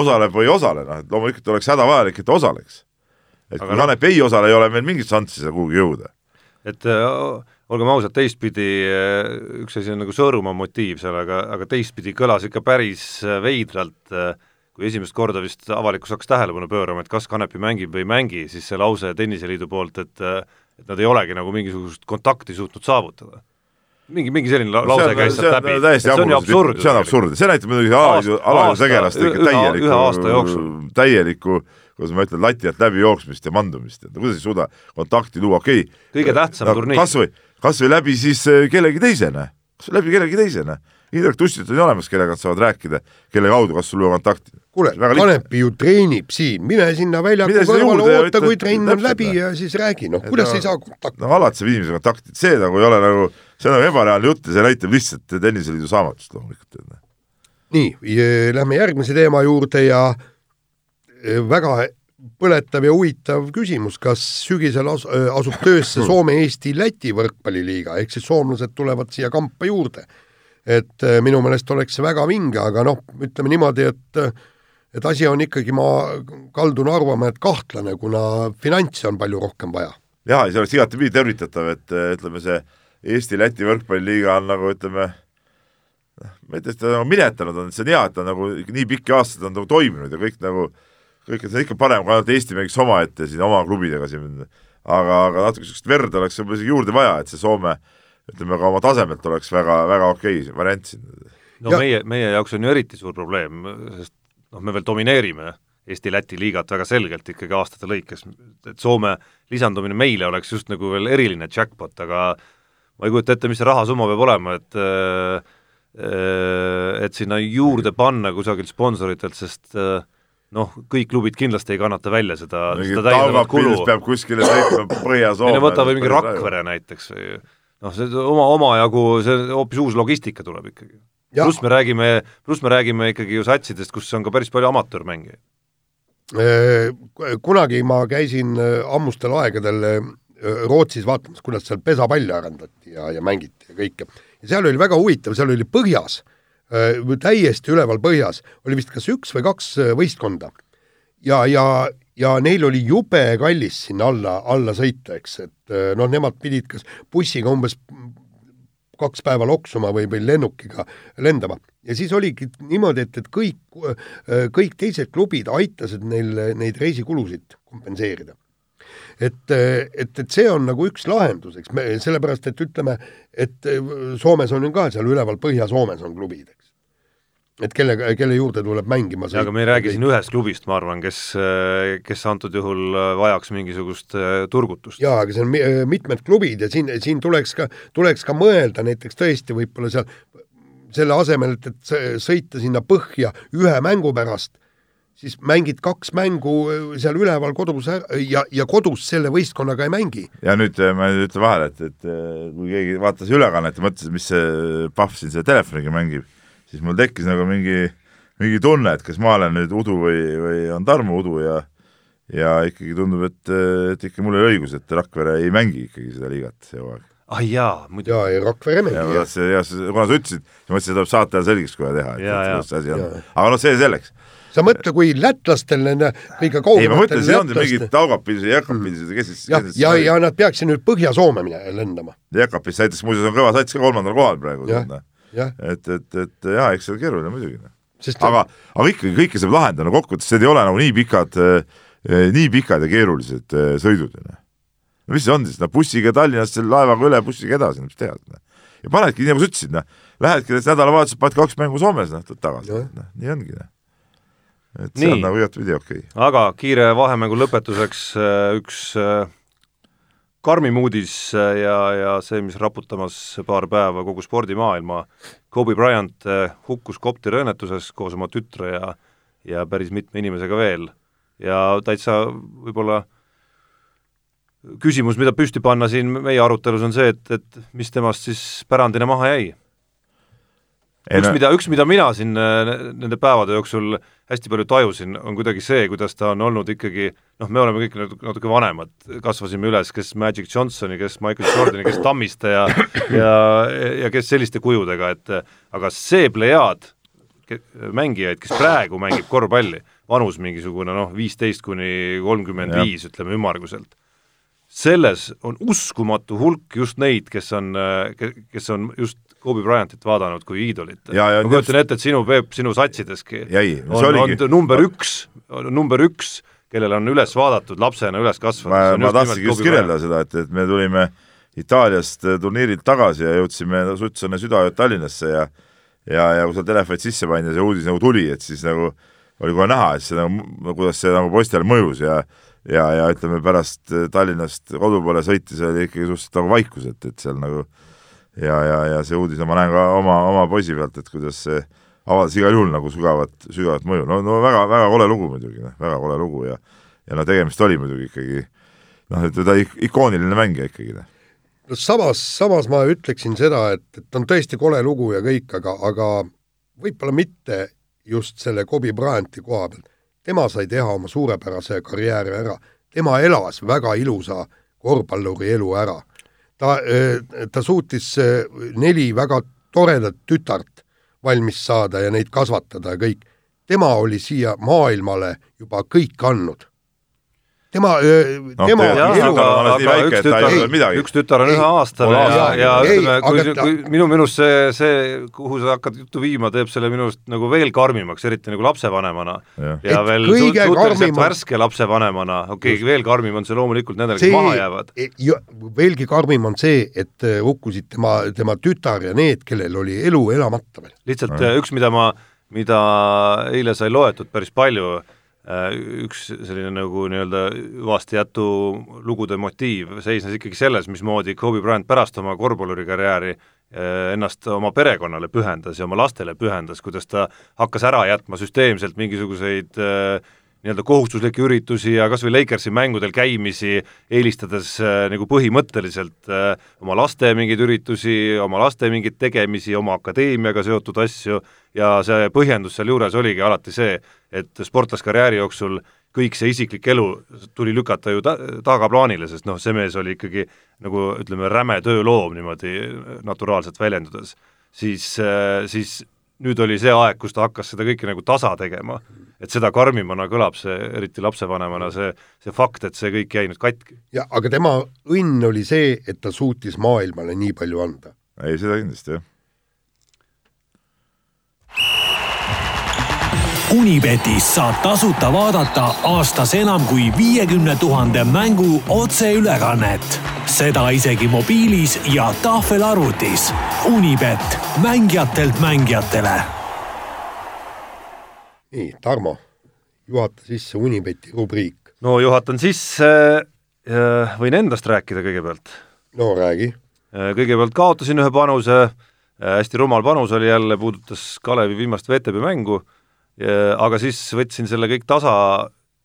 osaleb või ei osale, noh, et loomulikult oleks hädavajalik, et osaleks. et Aga kui no. Kanep ei osale, ei ole meil mingit šanssi seda kuhugi jõuda. et äh, olgem ausad, teistpidi äh, üks asi on nagu Sõõrumaa motiiv seal, aga, aga teistpidi kõlas ikka päris äh, veidralt kui esimest korda vist avalikkus hakkas tähelepanu pöörama, et kas Kanepi mängib või ei mängi, siis see lause Tenniseliidu poolt, et et nad ei olegi nagu mingisugust kontakti suutnud saavutada. Mingi, mingi selline la lause on, käis sealt läbi, see on absurd. see on absurd, see näitab muidugi tegelaste ikka täielikku, ühe aasta jooksul. täielikku kuidas ma ütlen, lati alt läbi jooksmist ja mandumist, et kuidas ei suuda kontakti luua, okei okay.. kõige tähtsam no, turniir. kas või, kas või läbi siis eh, kellegi teisena, kas või läbi kellegi teisena Indrek Tussit on ju olemas, kellega nad saavad rääkida, kelle kaudu kas sul luua kontakti. Kuule, Kanepi ju treenib siin, mine sinna väljaku kõrvale, oota, kui trenn on läbi ja siis räägi, noh, kuidas no, ei saa kontakti? no alati saab inimese kontakti, see nagu ei ole nagu, see on nagu ebareaalne jutt ja see näitab lihtsalt tenniseliidu saamatust loomulikult. nii, lähme järgmise teema juurde ja e, väga põletav ja huvitav küsimus, kas sügisel as-, asub töösse Soome-Eesti-Läti võrkpalliliiga, ehk siis soomlased tulevad siia kampa juurde. Et äh, minu meelest oleks see väga vinge, aga noh, ütleme niimoodi, et et asi on ikkagi, ma kaldun arvama, et kahtlane, kuna finantse on palju rohkem vaja. jaa, see oleks igatepidi tervitatav, et ütleme, see Eesti-Läti võrkpalliliiga on nagu ütleme, noh, ma ei tea, ta nagu minetanud on, see on hea, et ta nagu nii pikki aastaid on nagu toiminud ja kõik nagu, kõik, see on ikka parem, kui ainult Eesti mängiks omaette siin oma klubidega siin, aga, aga natuke niisugust verd oleks võib-olla isegi juurde vaja, et see Soome ütleme ka oma tasemelt oleks väga, väga okei okay variant siin. no ja. meie, meie jaoks on ju eriti suur probleem, sest noh, me veel domineerime Eesti-Läti liigat väga selgelt ikkagi aastate lõikes, et Soome lisandumine meile oleks just nagu veel eriline jackpot, aga ma ei kujuta ette, mis see rahasumma peab olema, et äh, et sinna juurde panna kusagilt sponsoritelt, sest äh, noh, kõik klubid kindlasti ei kannata välja seda, seda täiendavat kulu. peab kuskile sõitma Põhja-Soome. võta või mingi Rakvere näiteks või noh, see oma, omajagu, see hoopis uus logistika tuleb ikkagi. Pluss me räägime, pluss me räägime ikkagi ju satsidest, kus on ka päris palju amatöörmängijaid. Kunagi ma käisin ammustel aegadel Rootsis vaatamas, kuidas seal pesapalli arendati ja, ja mängiti ja kõike. ja seal oli väga huvitav, seal oli põhjas, täiesti üleval põhjas, oli vist kas üks või kaks võistkonda. ja, ja, ja neil oli jube kallis sinna alla, alla sõita, eks, et noh, nemad pidid kas bussiga umbes kaks päeva loksuma või, või lennukiga lendama. ja siis oligi niimoodi, et, et kõik, kõik teised klubid aitasid neil neid reisikulusid kompenseerida et, et, et see on nagu üks lahendus, eks me, sellepärast et ütleme, et Soomes on ju ka seal üleval Põhja-Soomes on klubid, eks. Et kelle, kelle juurde tuleb mängima see aga me ei räägi siin ühest klubist, ma arvan, kes, kes antud juhul vajaks mingisugust äh, turgutust. jaa, aga see on mitmed klubid ja siin, siin tuleks ka, tuleks ka mõelda näiteks tõesti võib-olla seal selle asemel, et, et sõita sinna põhja ühe mängu pärast siis mängid kaks mängu äh, seal üleval kodus ära ja, ja kodus selle võistkonnaga ei mängi. ja nüüd äh, ma ütlen vahele, et, et äh, kui keegi vaatas ülekannet ja mõtles, mis see Pahv siin selle telefoniga mängib, siis mul tekkis nagu mingi, mingi tunne, et kas ma olen nüüd Udu või, või on Tarmo Udu ja ja ikkagi tundub, et, et ikka mul oli õigus, et Rakvere ei mängi ikkagi seda liigat see hooaeg ah jaa, muidugi. jaa, ja Rakvere mängi. ja, ja, ja kuna sa ütlesid, siis ma mõtlesin, et tuleb saate ajal selgeks kohe teha, et, kuidas see asi on. aga noh, see selleks sa mõtle, kui lätlastel nende kõige kaugematel ei, ma mõtlen, see on mingid Taugapilsed ja Jäkapilsed ja kes siis jah, ja, ja, ja nad peaksid nüüd Põhja-Soome lendama. Jäkapils näiteks muuseas on kõva sats ka kolmandal kohal praegu. Et, et, et jaa, eks see on keeruline muidugi. Sest aga, aga ikkagi kõike saab lahendada, no kokkuvõttes need ei ole nagu nii pikad eh,, nii pikad ja keerulised eh, sõidud. no mis see on siis, no bussiga Tallinnast, laevaga üle, bussiga edasi, no mis teha. ja panedki, nii nagu sa ütlesid, noh, lähedki nädalavahetusel, paned kaks mängu Soomes, noh, tuled tagasi, noh, nii ongi, noh et see Nii. on nagu igatpidi okei okay.. aga kiire vahemängu lõpetuseks üks karmim uudis äh, ja, ja see, mis raputamas paar päeva kogu spordimaailma, Kobe Bryant hukkus kopteriõnnetuses koos oma tütre ja ja päris mitme inimesega veel. ja täitsa võib-olla küsimus, mida püsti panna siin meie arutelus, on see, et, et mis temast siis pärandina maha jäi üks, mida, üks, mida mina siin äh, nende päevade jooksul hästi palju tajusin, on kuidagi see, kuidas ta on olnud ikkagi noh, me oleme kõik natuke, natuke vanemad, kasvasime üles, kes Magic Johnsoni, kes Michael Jordani, kes Tammiste ja ja, ja kes selliste kujudega, et aga see plejaad mängijaid, kes praegu mängib korvpalli, vanus mingisugune noh, viisteist kuni kolmkümmend viis, ütleme ümmarguselt, selles on uskumatu hulk just neid, kes on, kes on just Kobe Bryantit vaadanud kui iidolit. ma kujutan ette, et sinu, Peep, sinu satsideski Jäi, on, oligi... on number üks, number üks, kellele on üles vaadatud lapsena üles kasvanud. ma, ma tahtsingi just kirjeldada seda, et, et me tulime Itaaliast turniirilt tagasi ja jõudsime suts enne südaööd Tallinnasse ja ja, ja kui seal telefonid sisse pandi ja see uudis nagu tuli, et siis nagu oli kohe näha, et see nagu, kuidas see nagu poistele mõjus ja ja, ja ütleme, pärast Tallinnast kodu poole sõites oli ikkagi suhteliselt nagu vaikus, et, et seal nagu äh, ja, ja, ja see uudis ma näen ka oma, oma poisi pealt, et kuidas see avaldas igal juhul nagu sügavat, sügavat mõju, no, no väga, väga kole lugu muidugi, noh, väga kole lugu ja ja no tegemist oli muidugi ikkagi noh, et ta ik ikooniline mängija ikkagi, noh. no samas, samas ma ütleksin seda, et, et on tõesti kole lugu ja kõik, aga, aga võib-olla mitte just selle Kobe Bryanti koha pealt. tema sai teha oma suurepärase karjääri ära, tema elas väga ilusa korvpalluri elu ära ta, ta suutis neli väga toredat tütart valmis saada ja neid kasvatada ja kõik. tema oli siia maailmale juba kõik andnud tema no,, tema jah, elu aga, aga väike, üks tütar, üks tütar on üheaastane ja, ja ei, ütleme, kui, ta... kui minu meelest see, see, kuhu sa hakkad juttu viima, teeb selle minu arust nagu veel karmimaks, eriti nagu lapsevanemana. ja, ja et veel suhteliselt karmim... värske lapsevanemana, okei okay,, veel karmim on see loomulikult nendele, kes maha jäävad. veelgi karmim on see, et äh, hukkusid tema, tema tütar ja need, kellel oli elu elamata veel. lihtsalt ja. üks, mida ma, mida eile sai loetud päris palju, Äh, üks selline nagu nii-öelda hüvasti jätu lugude motiiv seisnes ikkagi selles, mismoodi Kobe Bryant pärast oma korvpallurikarjääri äh, ennast oma perekonnale pühendas ja oma lastele pühendas, kuidas ta hakkas ära jätma süsteemselt mingisuguseid äh, nii-öelda kohustuslikke üritusi ja kas või Lakersi mängudel käimisi, eelistades äh, nagu põhimõtteliselt äh, oma laste mingeid üritusi, oma laste mingeid tegemisi, oma akadeemiaga seotud asju ja see põhjendus sealjuures oligi alati see, et sportlaskarjääri jooksul kõik see isiklik elu tuli lükata ju ta-, tagaplaanile, sest noh, see mees oli ikkagi nagu ütleme, räme tööloom niimoodi naturaalselt väljendudes, siis, siis nüüd oli see aeg, kus ta hakkas seda kõike nagu tasa tegema. Et seda karmimana kõlab see, eriti lapsevanemana, see, see fakt, et see kõik jäi nüüd katki. jah, aga tema õnn oli see, et ta suutis maailmale nii palju anda. ei, seda kindlasti, jah Unibetis saab tasuta vaadata aastas enam kui viiekümne tuhande mängu otseülekannet. seda isegi mobiilis ja tahvelarvutis. Unibet, mängijatelt mängijatele. Nii, Tarmo, juhata sisse Unibeti rubriik. no juhatan sisse, äh, võin endast rääkida kõigepealt. no räägi. Äh, kõigepealt kaotasin ühe panuse, äh, hästi rumal panus oli jälle, puudutas Kalevi viimast VTB mängu aga siis võtsin selle kõik tasa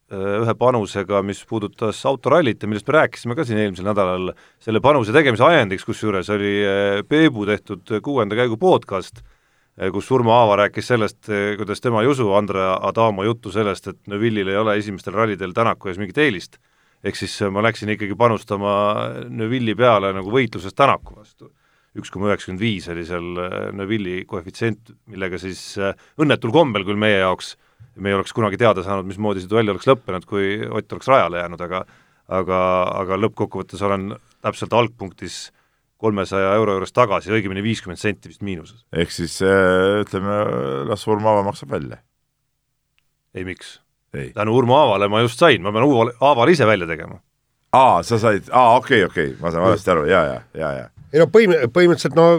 ühe panusega, mis puudutas autorallit ja millest me rääkisime ka siin eelmisel nädalal, selle panuse tegemise ajendiks kusjuures oli Peebu tehtud kuuenda käigu podcast, kus Urmo Aava rääkis sellest, kuidas tema ei usu Andre Adamo juttu sellest, et Neville'il ei ole esimestel rallidel Tänaku ees mingit eelist. ehk siis ma läksin ikkagi panustama Neville'i peale nagu võitluses Tänaku vastu üks koma üheksakümmend viis oli seal äh, Neville'i koefitsient, millega siis äh, õnnetul kombel küll meie jaoks, me ei oleks kunagi teada saanud, mismoodi see duell oleks lõppenud, kui Ott oleks rajale jäänud, aga aga, aga lõppkokkuvõttes olen täpselt algpunktis kolmesaja euro juures tagasi, õigemini viiskümmend senti vist miinuses. ehk siis äh, ütleme, las Urmo Aava maksab välja? ei, miks? tänu Urmo Aavale ma just sain, ma pean Uuvale, Aavale ise välja tegema. aa, sa said, aa okei okay,, okei okay., ma saan valesti aru ja, ja, ja, ja ei no põhim-, põhimõtteliselt no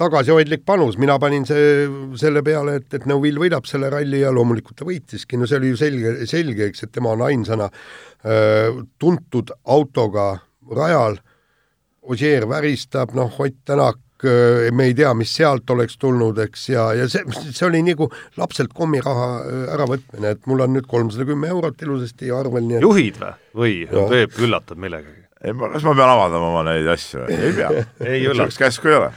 tagasihoidlik panus, mina panin see, selle peale, et, et Neuvill võidab selle ralli ja loomulikult ta võitiski, no see oli ju selge, selge, eks, et tema on ainsana äh, tuntud autoga rajal, Ožeer väristab, noh, Ott Tänak äh, me ei tea, mis sealt oleks tulnud, eks, ja, ja see, see oli nagu lapselt kommiraha äh, äravõtmine, et mul on nüüd kolmsada kümme eurot ilusasti arvel, nii et juhid või, või Peep üllatab millegagi? ei, kas ma pean avaldama oma neid asju? ei pea ei üllata. üks käsku ei ole,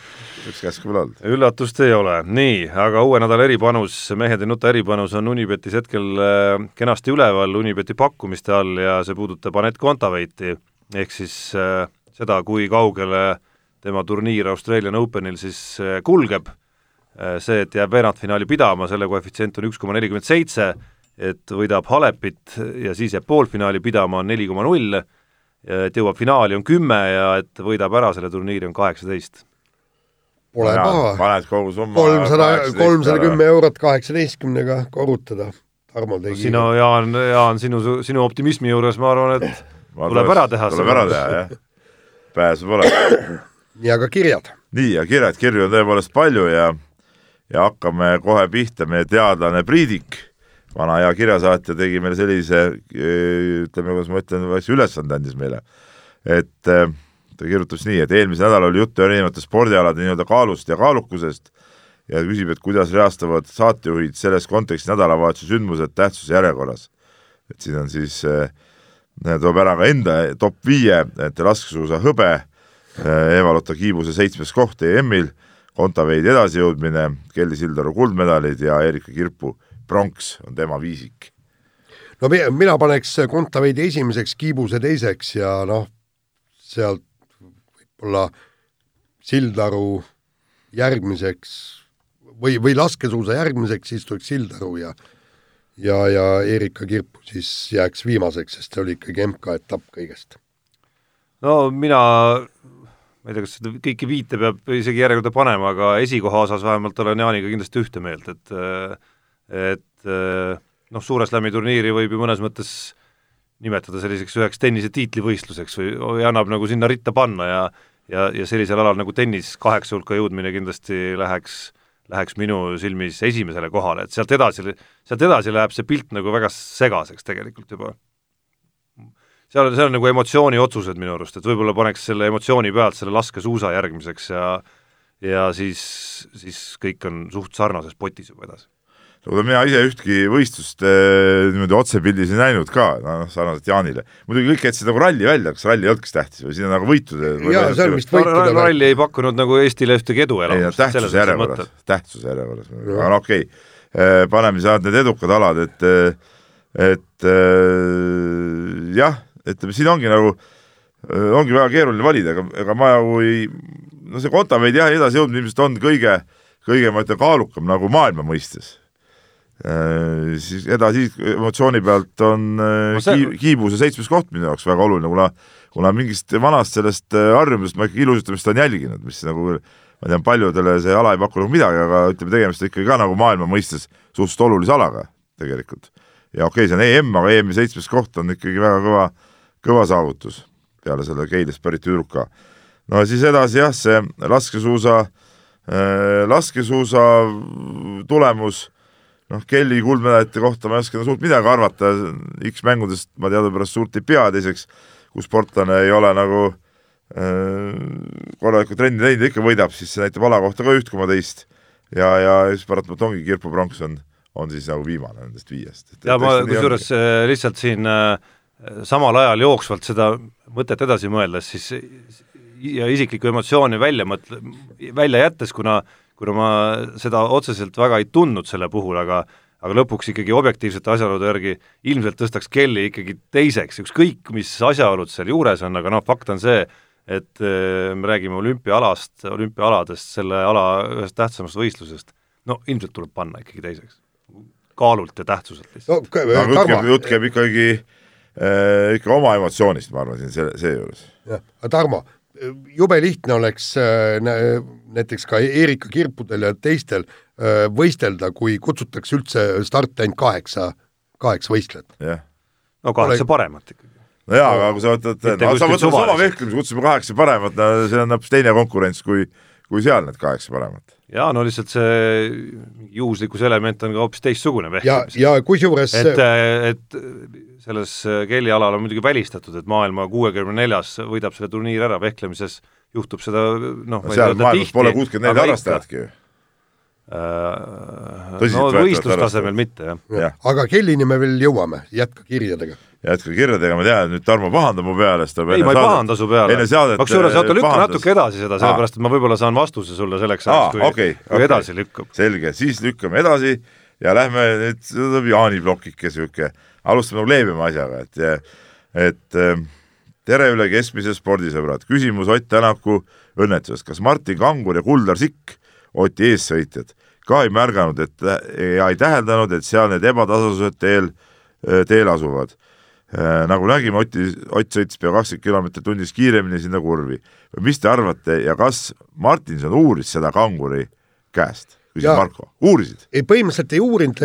üks käsku pole olnud. üllatust ei ole, nii, aga uue nädala eripanus, Mehed ei nuta eripanus on Unibetis hetkel äh, kenasti üleval Unibeti pakkumiste all ja see puudutab Anett Kontaveiti, ehk siis äh, seda, kui kaugele tema turniir Australian Openil siis äh, kulgeb, see, et jääb veerandfinaali pidama, selle koefitsient on üks koma nelikümmend seitse, et võidab Halepit ja siis jääb poolfinaali pidama, on neli koma null et jõuab finaali, on kümme ja et võidab ära selle turniiri, on kaheksateist. Pole paha. paned kogu summa kolmsada, kolmsada kümme eurot kaheksateistkümnega korrutada. Tarmo tegi. sinu, Jaan, Jaan, sinu, sinu optimismi juures ma arvan, et tuleb ära teha. tuleb ära teha, jah. Pääsu pole. nii, aga kirjad? nii, ja kirjad, kirju on tõepoolest palju ja ja hakkame kohe pihta, meie teadlane Priidik vana hea kirjasaatja tegi meile sellise, ütleme, kuidas ma ütlen, ülesande andis meile, et äh, ta kirjutas nii, et eelmisel nädalal oli juttu erinevate spordialade nii-öelda kaalust ja kaalukusest ja küsib, et kuidas reastavad saatejuhid selles kontekstis nädalavahetuse sündmused tähtsuse järjekorras. et siin on siis äh,, toob ära ka enda top viie, et laskesuusa hõbe äh,, Eva-Lotta Kiibuse seitsmes koht EM-il, Kontaveidi edasijõudmine, Kelly Sildaru kuldmedalid ja Erika Kirpu pronks on tema viisik. no mina paneks Kontaveidi esimeseks, Kiibuse teiseks ja noh, sealt võib-olla Sildaru järgmiseks või, või laskesuusa järgmiseks istuks Sildaru ja ja, ja Erika Kirpu siis jääks viimaseks, sest see oli ikkagi MK-etapp kõigest. no mina, ma ei tea, kas seda kõiki viite peab isegi järjekorda panema, aga esikoha osas vähemalt olen Jaaniga kindlasti ühte meelt, et et noh, suure slam'i turniiri võib ju mõnes mõttes nimetada selliseks üheks tennise tiitlivõistluseks või, või annab nagu sinna ritta panna ja ja, ja sellisel alal nagu tennis kaheksa hulka jõudmine kindlasti läheks läheks minu silmis esimesele kohale, et sealt edasi, sealt edasi läheb see pilt nagu väga segaseks tegelikult juba. seal on, seal on nagu emotsiooni otsused minu arust, et võib-olla paneks selle emotsiooni pealt selle laskesuusa järgmiseks ja ja siis, siis kõik on suht sarnases potis juba edasi no mina ise ühtki võistlust eh, niimoodi otsepildis ei näinud ka, noh, sarnaselt Jaanile. muidugi kõik jätsid nagu ralli välja, kas ralli ei olnudki tähtis või siin on nagu võitude jaa, see on vist võitude ralli ei pakkunud nagu Eestile ühtegi edu elamust. tähtsuse järjekorras, tähtsuse järjekorras, aga no okei okay., eh, paneme siis need edukad alad, et eh, et äh, jah, ütleme siin ongi nagu, ongi väga keeruline valida, aga, ega ma nagu ei, no see Kontaveit jah, edasijõudmine ilmselt on kõige, kõige ma ütlen, kaalukam nagu maailma mõistes Äh, siis edasi emotsiooni pealt on äh, see... kiibuse seitsmes koht minu jaoks väga oluline, kuna kuna mingist vanast sellest äh, harjumusest ma ikkagi ilusutamist olen jälginud, mis nagu ma tean, paljudele see ala ei paku nagu midagi, aga ütleme, tegemist on ikkagi ka nagu maailma mõistes suhteliselt olulise alaga tegelikult. ja okei okay,, see on EM, aga EM-i seitsmes koht on ikkagi väga kõva, kõva saavutus peale selle Keilist pärit tüdruka. no siis edasi jah, see laskesuusa äh,, laskesuusa tulemus noh, Kelly kuldmedalite kohta ma ei oska suurt midagi arvata, X mängudest ma teadupärast suurt ei pea, teiseks kui sportlane ei ole nagu äh, korralikku trenni teinud ja ikka võidab, siis see näitab ala kohta ka üht koma teist. Ja, ja siis paratamatult ongi Kirpo Pronks on, on siis nagu viimane nendest viiest. ja ma kusjuures äh, lihtsalt siin äh, samal ajal jooksvalt seda mõtet edasi mõeldes, siis ja isiklikku emotsiooni välja mõtle, välja jättes, kuna kuna ma seda otseselt väga ei tundnud selle puhul, aga aga lõpuks ikkagi objektiivsete asjaolude järgi ilmselt tõstaks Kelly ikkagi teiseks, ükskõik mis asjaolud seal juures on, aga noh, fakt on see, et äh, me räägime olümpiaalast, olümpiaaladest, selle ala ühest tähtsamast võistlusest, no ilmselt tuleb panna ikkagi teiseks. kaalult ja tähtsuselt lihtsalt no,. aga jutt käib, jutt käib ikkagi äh, ikka oma emotsioonist, ma arvan, siin selle, seejuures. jah, aga Tarmo, jube lihtne oleks äh, näiteks ka Erika Kirpudel ja teistel äh, võistelda, kui kutsutakse üldse starti ainult kaheksa, kaheksa võistlejat. no kaheksa Ole... paremat ikkagi. no jaa, aga kui sa võtad, no sa võtad sama vehklemise, kutsume kaheksa paremat, no see on hoopis teine konkurents kui, kui seal need kaheksa paremat. Jaa, no lihtsalt see juhuslikkuse element on ka hoopis teistsugune vehklemises. ja, ja kusjuures et, et selles keelialal on muidugi välistatud, et maailma kuuekümne neljas võidab selle turniiri ära, vehklemises juhtub seda noh no, seal maailmas pole kuuskümmend neli harrastajatki ju äh, no võistlustasemel mitte, jah ja. ja.. aga kellini me veel jõuame, jätka kirjadega. jätka kirjadega, ma tean, et nüüd Tarmo pahandab mu peale, sest ta ei, ma ei pahanda su peale. kusjuures oota, lükka pahandas. natuke edasi seda, sellepärast et ma võib-olla saan vastuse sulle selleks ajaks, kui, okay, kui okay. edasi lükkub. selge, siis lükkame edasi ja lähme nüüd, see tuleb Jaani plokike niisugune, alustame leebema asjaga, et, et tere üle keskmise spordisõbrad, küsimus Ott Tänaku õnnetusest, kas Martin Kangur ja Kuldar Sikk, Oti eessõitjad, ka ei märganud, et ja ei täheldanud, et seal need ebatasasused teel, teel asuvad. nagu nägime, Oti, Ott sõitis pea kakskümmend kilomeetrit tunnis kiiremini sinna kurvi. mis te arvate ja kas Martinson uuris seda Kanguri käest? küsis Marko, uurisid? ei, põhimõtteliselt ei uurinud,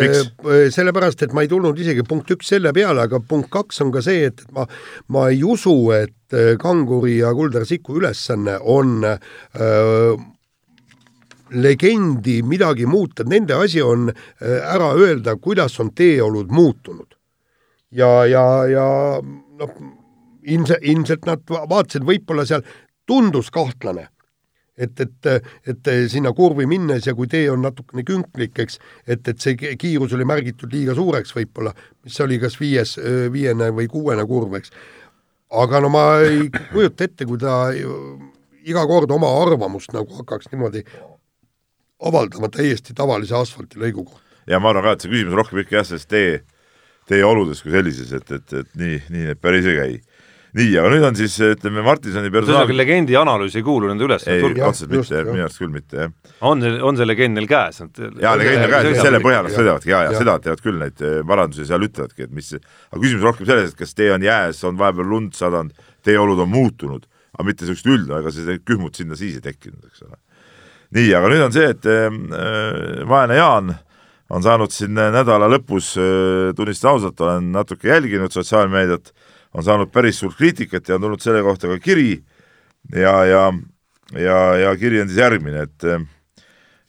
sellepärast et ma ei tulnud isegi punkt üks selle peale, aga punkt kaks on ka see, et ma, ma ei usu, et Kanguri ja Kuldar Siku ülesanne on öö, legendi midagi muuta, nende asi on ära öelda, kuidas on teeolud muutunud. ja, ja, ja noh, ilmselt, ilmselt nad vaatasid, võib-olla seal tundus kahtlane et, et, et sinna kurvi minnes ja kui tee on natukene künklik, eks, et, et see kiirus oli märgitud liiga suureks võib-olla, mis oli kas viies, viiene või kuuene kurv, eks. aga no ma ei kujuta ette, kui ta iga kord oma arvamust nagu hakkaks niimoodi avaldama täiesti tavalise asfaltilõigu kohta. ja ma arvan ka, et see küsimus rohkem ikka jah, sellest tee, teeoludes kui sellises, et, et, et nii, nii need päris ei käi nii, aga nüüd on siis ütleme Martinsoni ühesõnaga personaal legendi analüüs ei kuulu nende üles ei, otseselt mitte, minu arust küll mitte, jah. on on see legend neil käes? jaa, legend on käes, selle põhjal nad sõidavadki ja, ja Jah. seda teevad küll neid eh, parandusi seal ütlevadki, et mis, aga küsimus rohkem selles, et kas tee on jääs, on vahepeal lund sadanud, teeolud on muutunud, aga mitte niisugust üldne, ega see kühmut sinna siis ei tekkinud, eks ole. nii, aga nüüd on see, et äh, vaene Jaan on saanud siin nädala lõpus, tunnistan ausalt, olen natuke jälginud sotsiaalmeediat, on saanud päris suurt kriitikat ja on tulnud selle kohta ka kiri. Ja, ja, ja, ja kiri on siis järgmine, et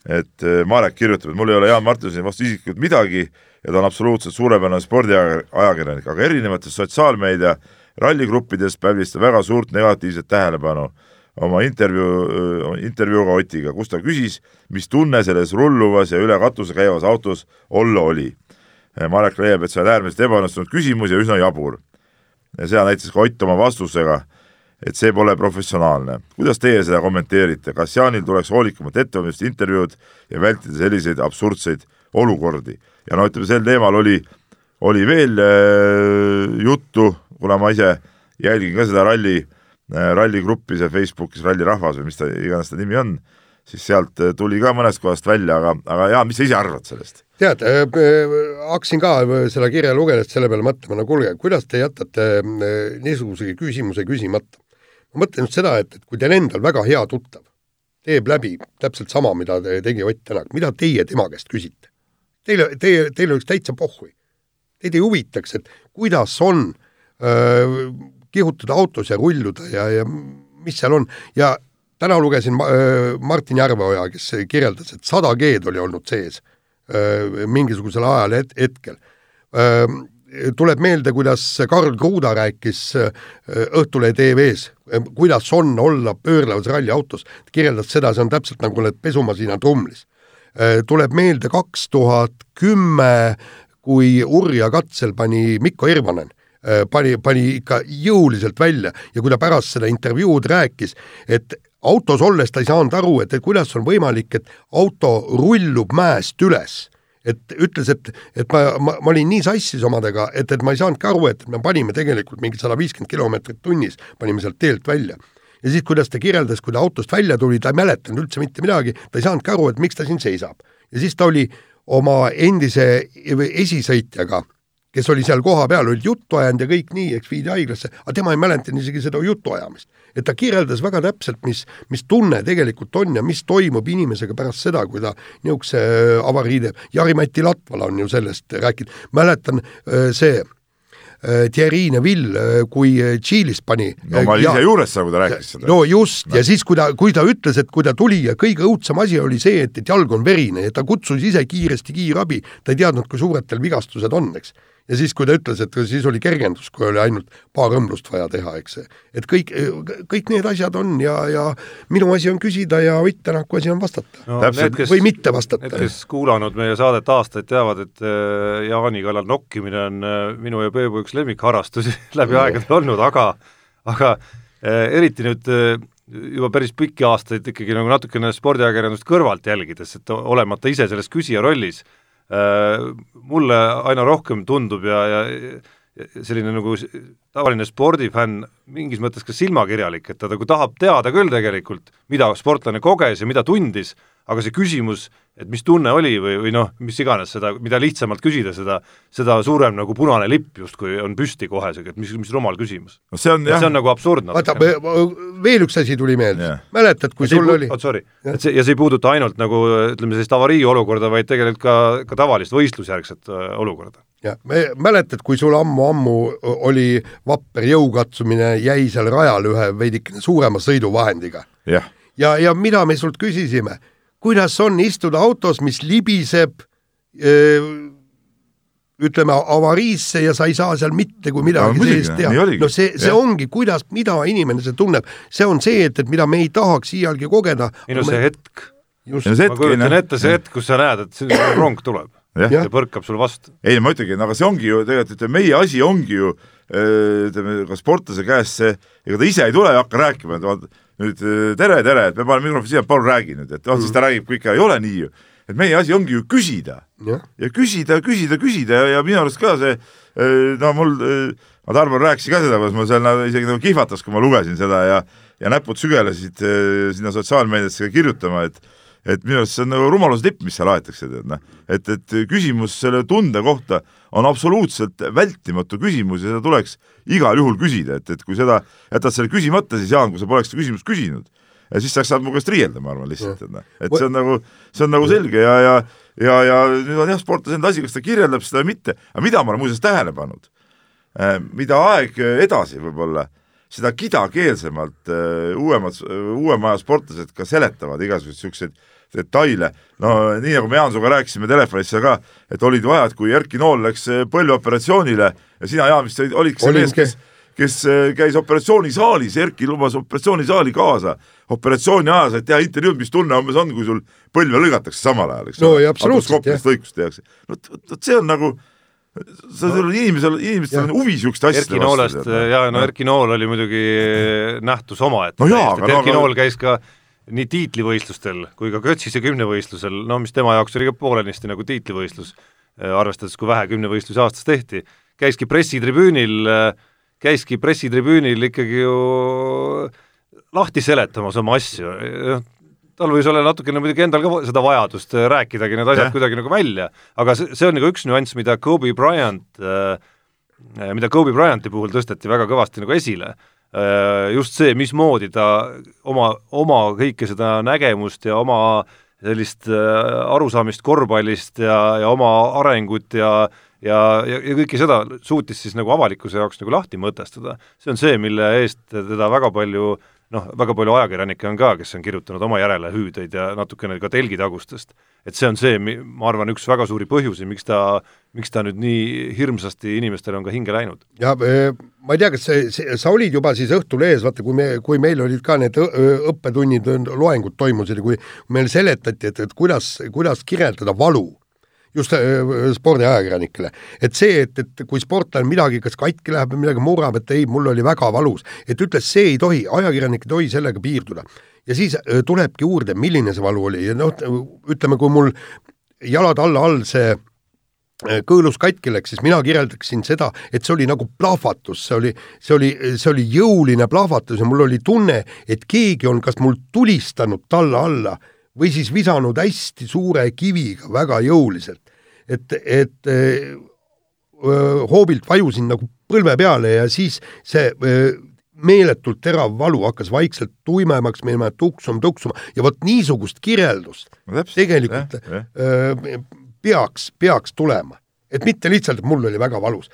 et Marek kirjutab, et mul ei ole Jaan Martinsoni vastu isiklikult midagi ja ta on absoluutselt suurepärane spordiajakirjanik, aga erinevates sotsiaalmeedia ralligruppides pälvis ta väga suurt negatiivset tähelepanu oma intervjuu, intervjuuga Otiga, kus ta küsis, mis tunne selles rulluvas ja üle katuse käivas autos olla oli. Marek leiab, et see on äärmiselt ebaõnnestunud küsimus ja üsna jabur. ja seda näitas ka Ott oma vastusega et see pole professionaalne. kuidas teie seda kommenteerite, kas Jaanil tuleks hoolikamat ettevalmistada intervjuud ja vältida selliseid absurdseid olukordi? ja no ütleme, sel teemal oli, oli veel äh, juttu, kuna ma ise jälgin ka seda ralli äh,, ralligruppi seal Facebookis, Rallirahvas või mis ta iganes ta nimi on, siis sealt äh, tuli ka mõnest kohast välja, aga, aga Jaan, mis sa ise arvad sellest? tead, hakkasin ka äh, seda kirja lugedes selle peale mõtlema, no kuulge, kuidas te jätate äh, niisuguse küsimuse küsimata? ma mõtlen just seda, et, et kui teil endal väga hea tuttav teeb läbi täpselt sama, mida te- tegi Ott Tänak, mida teie tema käest küsite? Teile, teie, teil oleks täitsa pohhui. Teid ei huvitaks, et kuidas on öö, kihutada autos ja rulluda ja, ja mis seal on ja täna lugesin öö, Martin Järveoja, kes kirjeldas, et sada G-d oli olnud sees öö, mingisugusel ajal het- hetkel. tuleb meelde, kuidas Karl Kruda rääkis öö, Õhtulehe TV-s, kuidas on olla pöörlevas ralliautos, kirjeldas seda, see on täpselt nagu need pesumasina trumlis. tuleb meelde kaks tuhat kümme, kui Urja katsel pani Mikko Irvanen, pani, pani ikka jõuliselt välja ja kui ta pärast seda intervjuud rääkis, et autos olles ta ei saanud aru, et, et kuidas on võimalik, et auto rullub mäest üles et ütles, et, et ma, ma, ma olin nii sassis omadega, et, et ma ei saanudki aru, et me panime tegelikult mingi sada viiskümmend kilomeetrit tunnis, panime sealt teelt välja. ja siis, kuidas ta kirjeldas, kui ta autost välja tuli, ta ei mäletanud üldse mitte midagi, ta ei saanudki aru, et miks ta siin seisab. ja siis ta oli oma endise esisõitjaga, kes oli seal kohapeal, olid juttu ajanud ja kõik nii, eks viidi haiglasse, aga tema ei mäletanud isegi seda jutuajamist. et ta kirjeldas väga täpselt, mis, mis tunne tegelikult on ja mis toimub inimesega pärast seda, kui ta niisuguse avarii teeb. Jari-Mati Latvala on ju sellest rääkinud, mäletan öö, see öö, Thierry Neville, kui Tšiilis pani no ma olin ja- ise juures seal, kui ta rääkis seda. no just no., ja siis, kui ta, kui ta ütles, et kui ta tuli ja kõige õudsem asi oli see, et, et jalg on verine ja ta kutsus ise kiiresti kiirabi, ta ei teadnud, kui suured tal vigastused on, eks. Ja siis, kui ta ütles, et siis oli kergendus, kui oli ainult paar õmblust vaja teha, eks. et kõik, kõik need asjad on ja, ja minu asi on küsida ja Ott Tänaku asi on vastata no,. Täpselt. või mitte vastata Need, kes kuulanud meie saadet aastaid, teavad, et äh, Jaani kallal nokkimine on äh, minu ja Peebu üks lemmikharrastusi läbi aegade olnud, aga aga äh, eriti nüüd juba päris pikki aastaid ikkagi nagu natukene spordiajakirjandust kõrvalt jälgides, et olemata ise selles küsija rollis mulle aina rohkem tundub ja, ja selline nagu tavaline spordifänn mingis mõttes ka silmakirjalik, et ta nagu tahab teada küll tegelikult, mida sportlane koges ja mida tundis, aga see küsimus, et mis tunne oli või, või noh, mis iganes seda, mida lihtsamalt küsida, seda seda suurem nagu punane lipp justkui on püsti kohe, et mis, mis rumal küsimus. no see on ja jah see on, nagu absurdne. vaata, veel üks asi tuli meelde yeah., mäletad, kui sul oli oot sorry, et see ja see ei puuduta ainult nagu ütleme sellist avariiolukorda, vaid tegelikult ka, ka tavalist võistlusjärgset äh, olukorda. jah, me mäletad, kui sul ammu-ammu oli vapper jõukatsumine, jäi seal rajal ühe veidikene suurema sõiduvahendiga jah, ja, ja mida me sult küsisime, kuidas on istuda autos, mis libiseb öö, ütleme avariisse ja sa ei saa seal mitte kui No midagi muidugi, sees teha no see, see Jah. ongi, kuidas, mida inimene see tunneb, see on see, et, et mida me ei tahaks iialgi kogeda. ei no see hetk, just ja, see ma kujutan hetk, ette see hetk, kus sa näed, et rong tuleb Jah. ja põrkab sul vastu. ei ma ütlengi, no aga see ongi ju tegelikult, ütleme meie asi ongi ju ütleme ka sportlase käest see, ega ta ise ei tule ja hakka rääkima, et nüüd öö, tere, tere, et me paneme mikrofoni siia, palun räägi nüüd, et noh, siis ta räägib kõik ära, ei ole nii ju. et meie asi ongi ju küsida. Jah, ja küsida, küsida, küsida ja, ja minu arust ka see eh, no mul, ma Tarmo rääkisin ka seda, kuidas ma seal nagu isegi nagu kihvatas, kui ma lugesin seda ja ja näpud sügelesid sinna sotsiaalmeediasse kirjutama, et et minu arust see on nagu rumaluse tipp, mis seal aetakse, tead noh, et, et küsimus selle tunde kohta on absoluutselt vältimatu küsimus ja seda tuleks igal juhul küsida, et, et kui seda jätad selle küsimata, siis Jaan, kui sa poleks seda küsimust küsinud, siis sa saad mu käest riielda, ma arvan lihtsalt, et noh, et see on nagu, see on nagu selge ja, ja ja, ja nüüd on jah, sportlase enda asi, kas ta kirjeldab seda või mitte, aga mida ma olen muuseas tähele pannud, mida aeg edasi võib-olla, seda kidakeelsemalt äh, uuemad, uuema aja sportlased ka seletavad igasuguseid niisuguseid detaile, no nii nagu me Jaansuga rääkisime telefonis seal ka, et olid ajad, kui Erki Nool läks äh, põlveoperatsioonile ja sina, Jaan, vist olid, olidki see mees, kes kes äh, käis operatsioonisaalis, Erki lubas operatsioonisaali kaasa, operatsiooni ajal said teha intervjuud, mis tunne umbes on, kui sul põlve lõigatakse samal ajal, eks No ole. ja absoluutselt, Artroskoopilist lõikust tehakse. vot, vot see on nagu, sa no, inimesel, inimestel on huvi siukeste asjade Erki Noolest, jaa, no Erki Nool oli muidugi nähtus omaette No no Erki aga- Nool käis ka nii tiitlivõistlustel kui ka Kötsise kümnevõistlusel, no mis tema jaoks oli ka poolenisti nagu tiitlivõistlus, arvestades, kui vähe kümnevõistlusi aastas tehti, käiski pressitribüünil, käiski pressitribüünil ikkagi ju lahti seletamas oma asju, tal võis olla natukene muidugi endal ka seda vajadust äh, rääkidagi need asjad Jah. kuidagi nagu välja, aga see, see on nagu üks nüanss, mida Kobe Bryant äh, mida Kobe Bryanti puhul tõsteti väga kõvasti nagu esile, just see, mismoodi ta oma, oma kõike seda nägemust ja oma sellist äh, arusaamist korvpallist ja, ja oma arengut ja ja, ja, ja kõike seda suutis siis nagu avalikkuse jaoks nagu lahti mõtestada. see on see, mille eest teda väga palju noh, väga palju ajakirjanikke on ka, kes on kirjutanud oma järelehüüdeid ja natukene ka telgitagustest. Et see on see, ma arvan, üks väga suuri põhjusi, miks ta, miks ta nüüd nii hirmsasti inimestele on ka hinge läinud. ja eh, ma ei tea, kas see, see, sa olid juba siis Õhtulehes, vaata, kui me, kui meil olid ka need õppetunnid, loengud toimusid ja kui meile seletati, et, et kuidas, kuidas kirjeldada valu just äh, spordiajakirjanikele, et see, et, et kui sportlane midagi kas katki läheb või midagi murrab, et ei, mul oli väga valus, et ütles, see ei tohi, ajakirjanik ei tohi sellega piirduda. ja siis äh, tulebki juurde, milline see valu oli ja noh, ütleme, kui mul jalad alla all see äh, kõõlus katki läks, siis mina kirjeldaksin seda, et see oli nagu plahvatus, see oli, see oli, see oli jõuline plahvatus ja mul oli tunne, et keegi on kas mul tulistanud talla alla või siis visanud hästi suure kiviga väga jõuliselt. Et, et öö, hoobilt vajusin nagu põlve peale ja siis see öö, meeletult terav valu hakkas vaikselt tuimemaks minema, tuksuma, tuksuma ja vot niisugust kirjeldust No tegelikult jah. öö, peaks, peaks tulema. et mitte lihtsalt, et mul oli väga valus.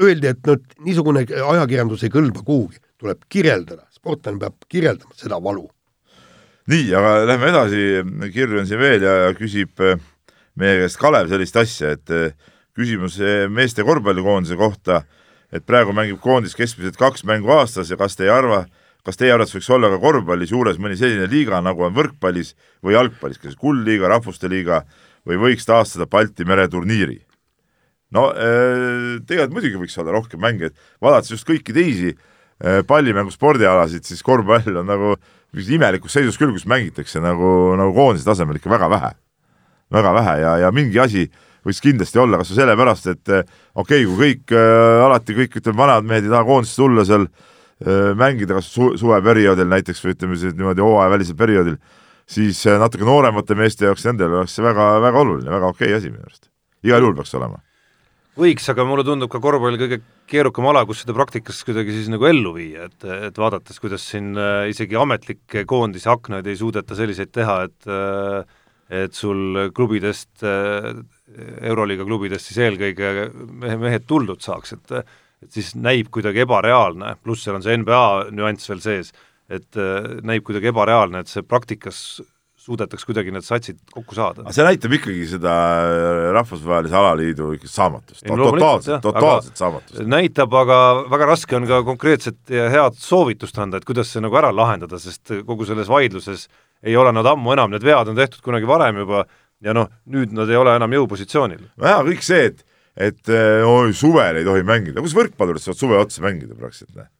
Öeldi, et no niisugune ajakirjandus ei kõlba kuhugi, tuleb kirjeldada, sportlane peab kirjeldama seda valu. nii, aga lähme edasi, kirju on siin veel ja, ja küsib eh, meie käest Kalev sellist asja, et eh, küsimus eh, meeste korvpallikoondise kohta, et praegu mängib koondis keskmiselt kaks mängu aastas ja kas te ei arva, kas teie arvates võiks olla ka korvpallis juures mõni selline liiga, nagu on võrkpallis või jalgpallis, kas kuldliiga, rahvuste liiga või võiks taastada Balti mere turniiri? no eh, tegelikult muidugi võiks olla rohkem mänge, et vaadates just kõiki teisi pallimängu spordialasid, siis korvpall on nagu mingis imelikus seisus küll, kus mängitakse nagu, nagu koondise tasemel ikka väga vähe. Väga vähe ja, ja mingi asi võiks kindlasti olla, kas või sellepärast, et eh, okei okay,, kui kõik äh, alati kõik ütleme, vanad mehed ei taha koondisse tulla seal äh, mängida kas su suveperioodil näiteks või ütleme siis niimoodi hooajavälisel perioodil, siis natuke nooremate meeste jaoks, nendel oleks see väga, väga oluline, väga okei okay asi minu arust. igal juhul peaks olema võiks, aga mulle tundub ka korvpall kõige keerukam ala, kus seda praktikas kuidagi siis nagu ellu viia, et, et vaadates, kuidas siin isegi ametlikke koondise aknaid ei suudeta selliseid teha, et äh, et sul klubidest äh,, Euroliiga klubidest siis eelkõige mehe, mehed tuldud saaks, et et siis näib kuidagi ebareaalne, pluss seal on see NBA nüanss veel sees, et äh, näib kuidagi ebareaalne, et see praktikas suudetaks kuidagi need satsid kokku saada. aga see näitab ikkagi seda rahvusvahelise alaliidu saamatust, no totaalset, totaalset saamatust. näitab, aga väga raske on ka konkreetset ja head soovitust anda, et kuidas see nagu ära lahendada, sest kogu selles vaidluses ei ole nad ammu enam, need vead on tehtud kunagi varem juba ja noh, nüüd nad ei ole enam jõupositsioonil. nojah, kõik see, et, et eh, oi, suvel ei tohi mängida, kuidas võrkpallurid saavad suve otsa mängida praktiliselt, noh?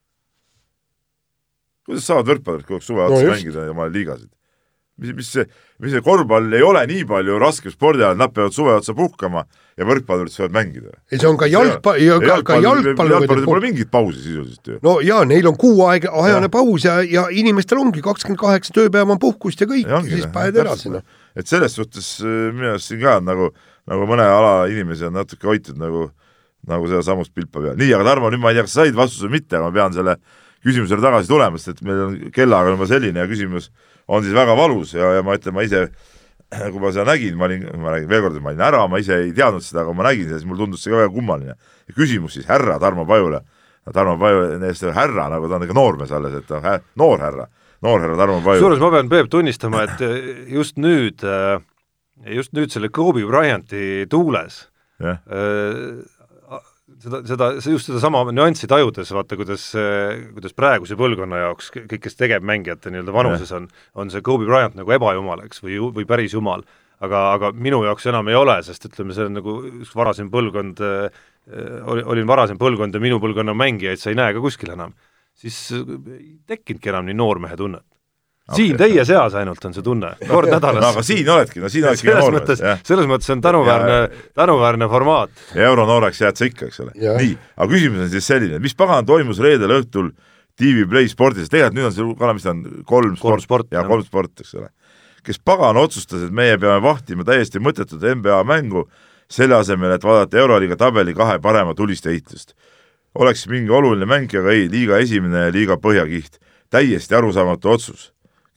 kuidas saavad võrkpallurid kogu aeg suve No otsa just. mängida oma liigasid? Mis, mis see, mis see korvpall ei ole nii palju raskem spordialal, nad peavad suve otsa puhkama ja võrkpallurid saavad mängida. ei, see on ka jalgpa-, ka, ka jalgpallurid pole mingit pausi sisuliselt ju. no jaa, neil on kuu aega, ajane ja. paus ja, ja inimestel ongi kakskümmend kaheksa tööpäeva on puhkust ja kõik ja, ongi, ja siis paned edasi, noh. et selles suhtes äh, minu arust siin ka nagu, nagu mõne ala inimesi on natuke hoitud nagu, nagu seda samust pilpa peal. nii, aga Tarmo, nüüd ma ei tea, kas sa said vastuse või mitte, aga ma pean selle küsimusele tagasi tulema, sest et meil on kellaga on juba selline ja küsimus on siis väga valus ja, ja ma ütlen, ma ise kui ma seda nägin, ma olin, ma räägin veel kord, ma olin ära, ma ise ei teadnud seda, aga ma nägin seda, siis mulle tundus see ka väga kummaline. küsimus siis härra Tarmo Pajule, Tarmo Paju, härra, nagu ta on ikka noormees alles, et noh, noor härra, noor härra Tarmo Paju. kusjuures ma pean, Peep, tunnistama, et just nüüd, just nüüd selle Kobe Bryanti tuules yeah seda, seda, just sedasama nüanssi tajudes, vaata kuidas, kuidas praeguse põlvkonna jaoks kõik, kes tegevmängijate nii-öelda vanuses on, on see Kobe Bryant nagu ebajumal, eks, või, või päris jumal. aga, aga minu jaoks enam ei ole, sest ütleme, see on nagu üks varasem põlvkond äh,, oli, olin varasem põlvkond ja minu põlvkonna mängijaid sa ei näe ka kuskil enam. siis ei tekkinudki enam nii noormehe tunnet siin okay. teie seas ainult on see tunne, kord nädalas no aga siin oledki, no siin oledki selles mõttes, selles mõttes on tänuväärne, tänuväärne formaat. ja euronooreks jääd sa ikka, eks ole. nii, aga küsimus on siis selline, mis pagan toimus reedel õhtul TV Play spordis, tegelikult nüüd on see, Kalev, mis ta on, kolm sport, sport, ja kolm sport, eks ole. kes pagan otsustas, et meie peame vahtima täiesti mõttetut NBA mängu, selle asemel, et vaadata Euroliiga tabeli kahe parema tuliste heitlust. oleks mingi oluline mäng, aga ei, liiga esimene ja liiga põhjakiht. täiesti arusaamatu otsus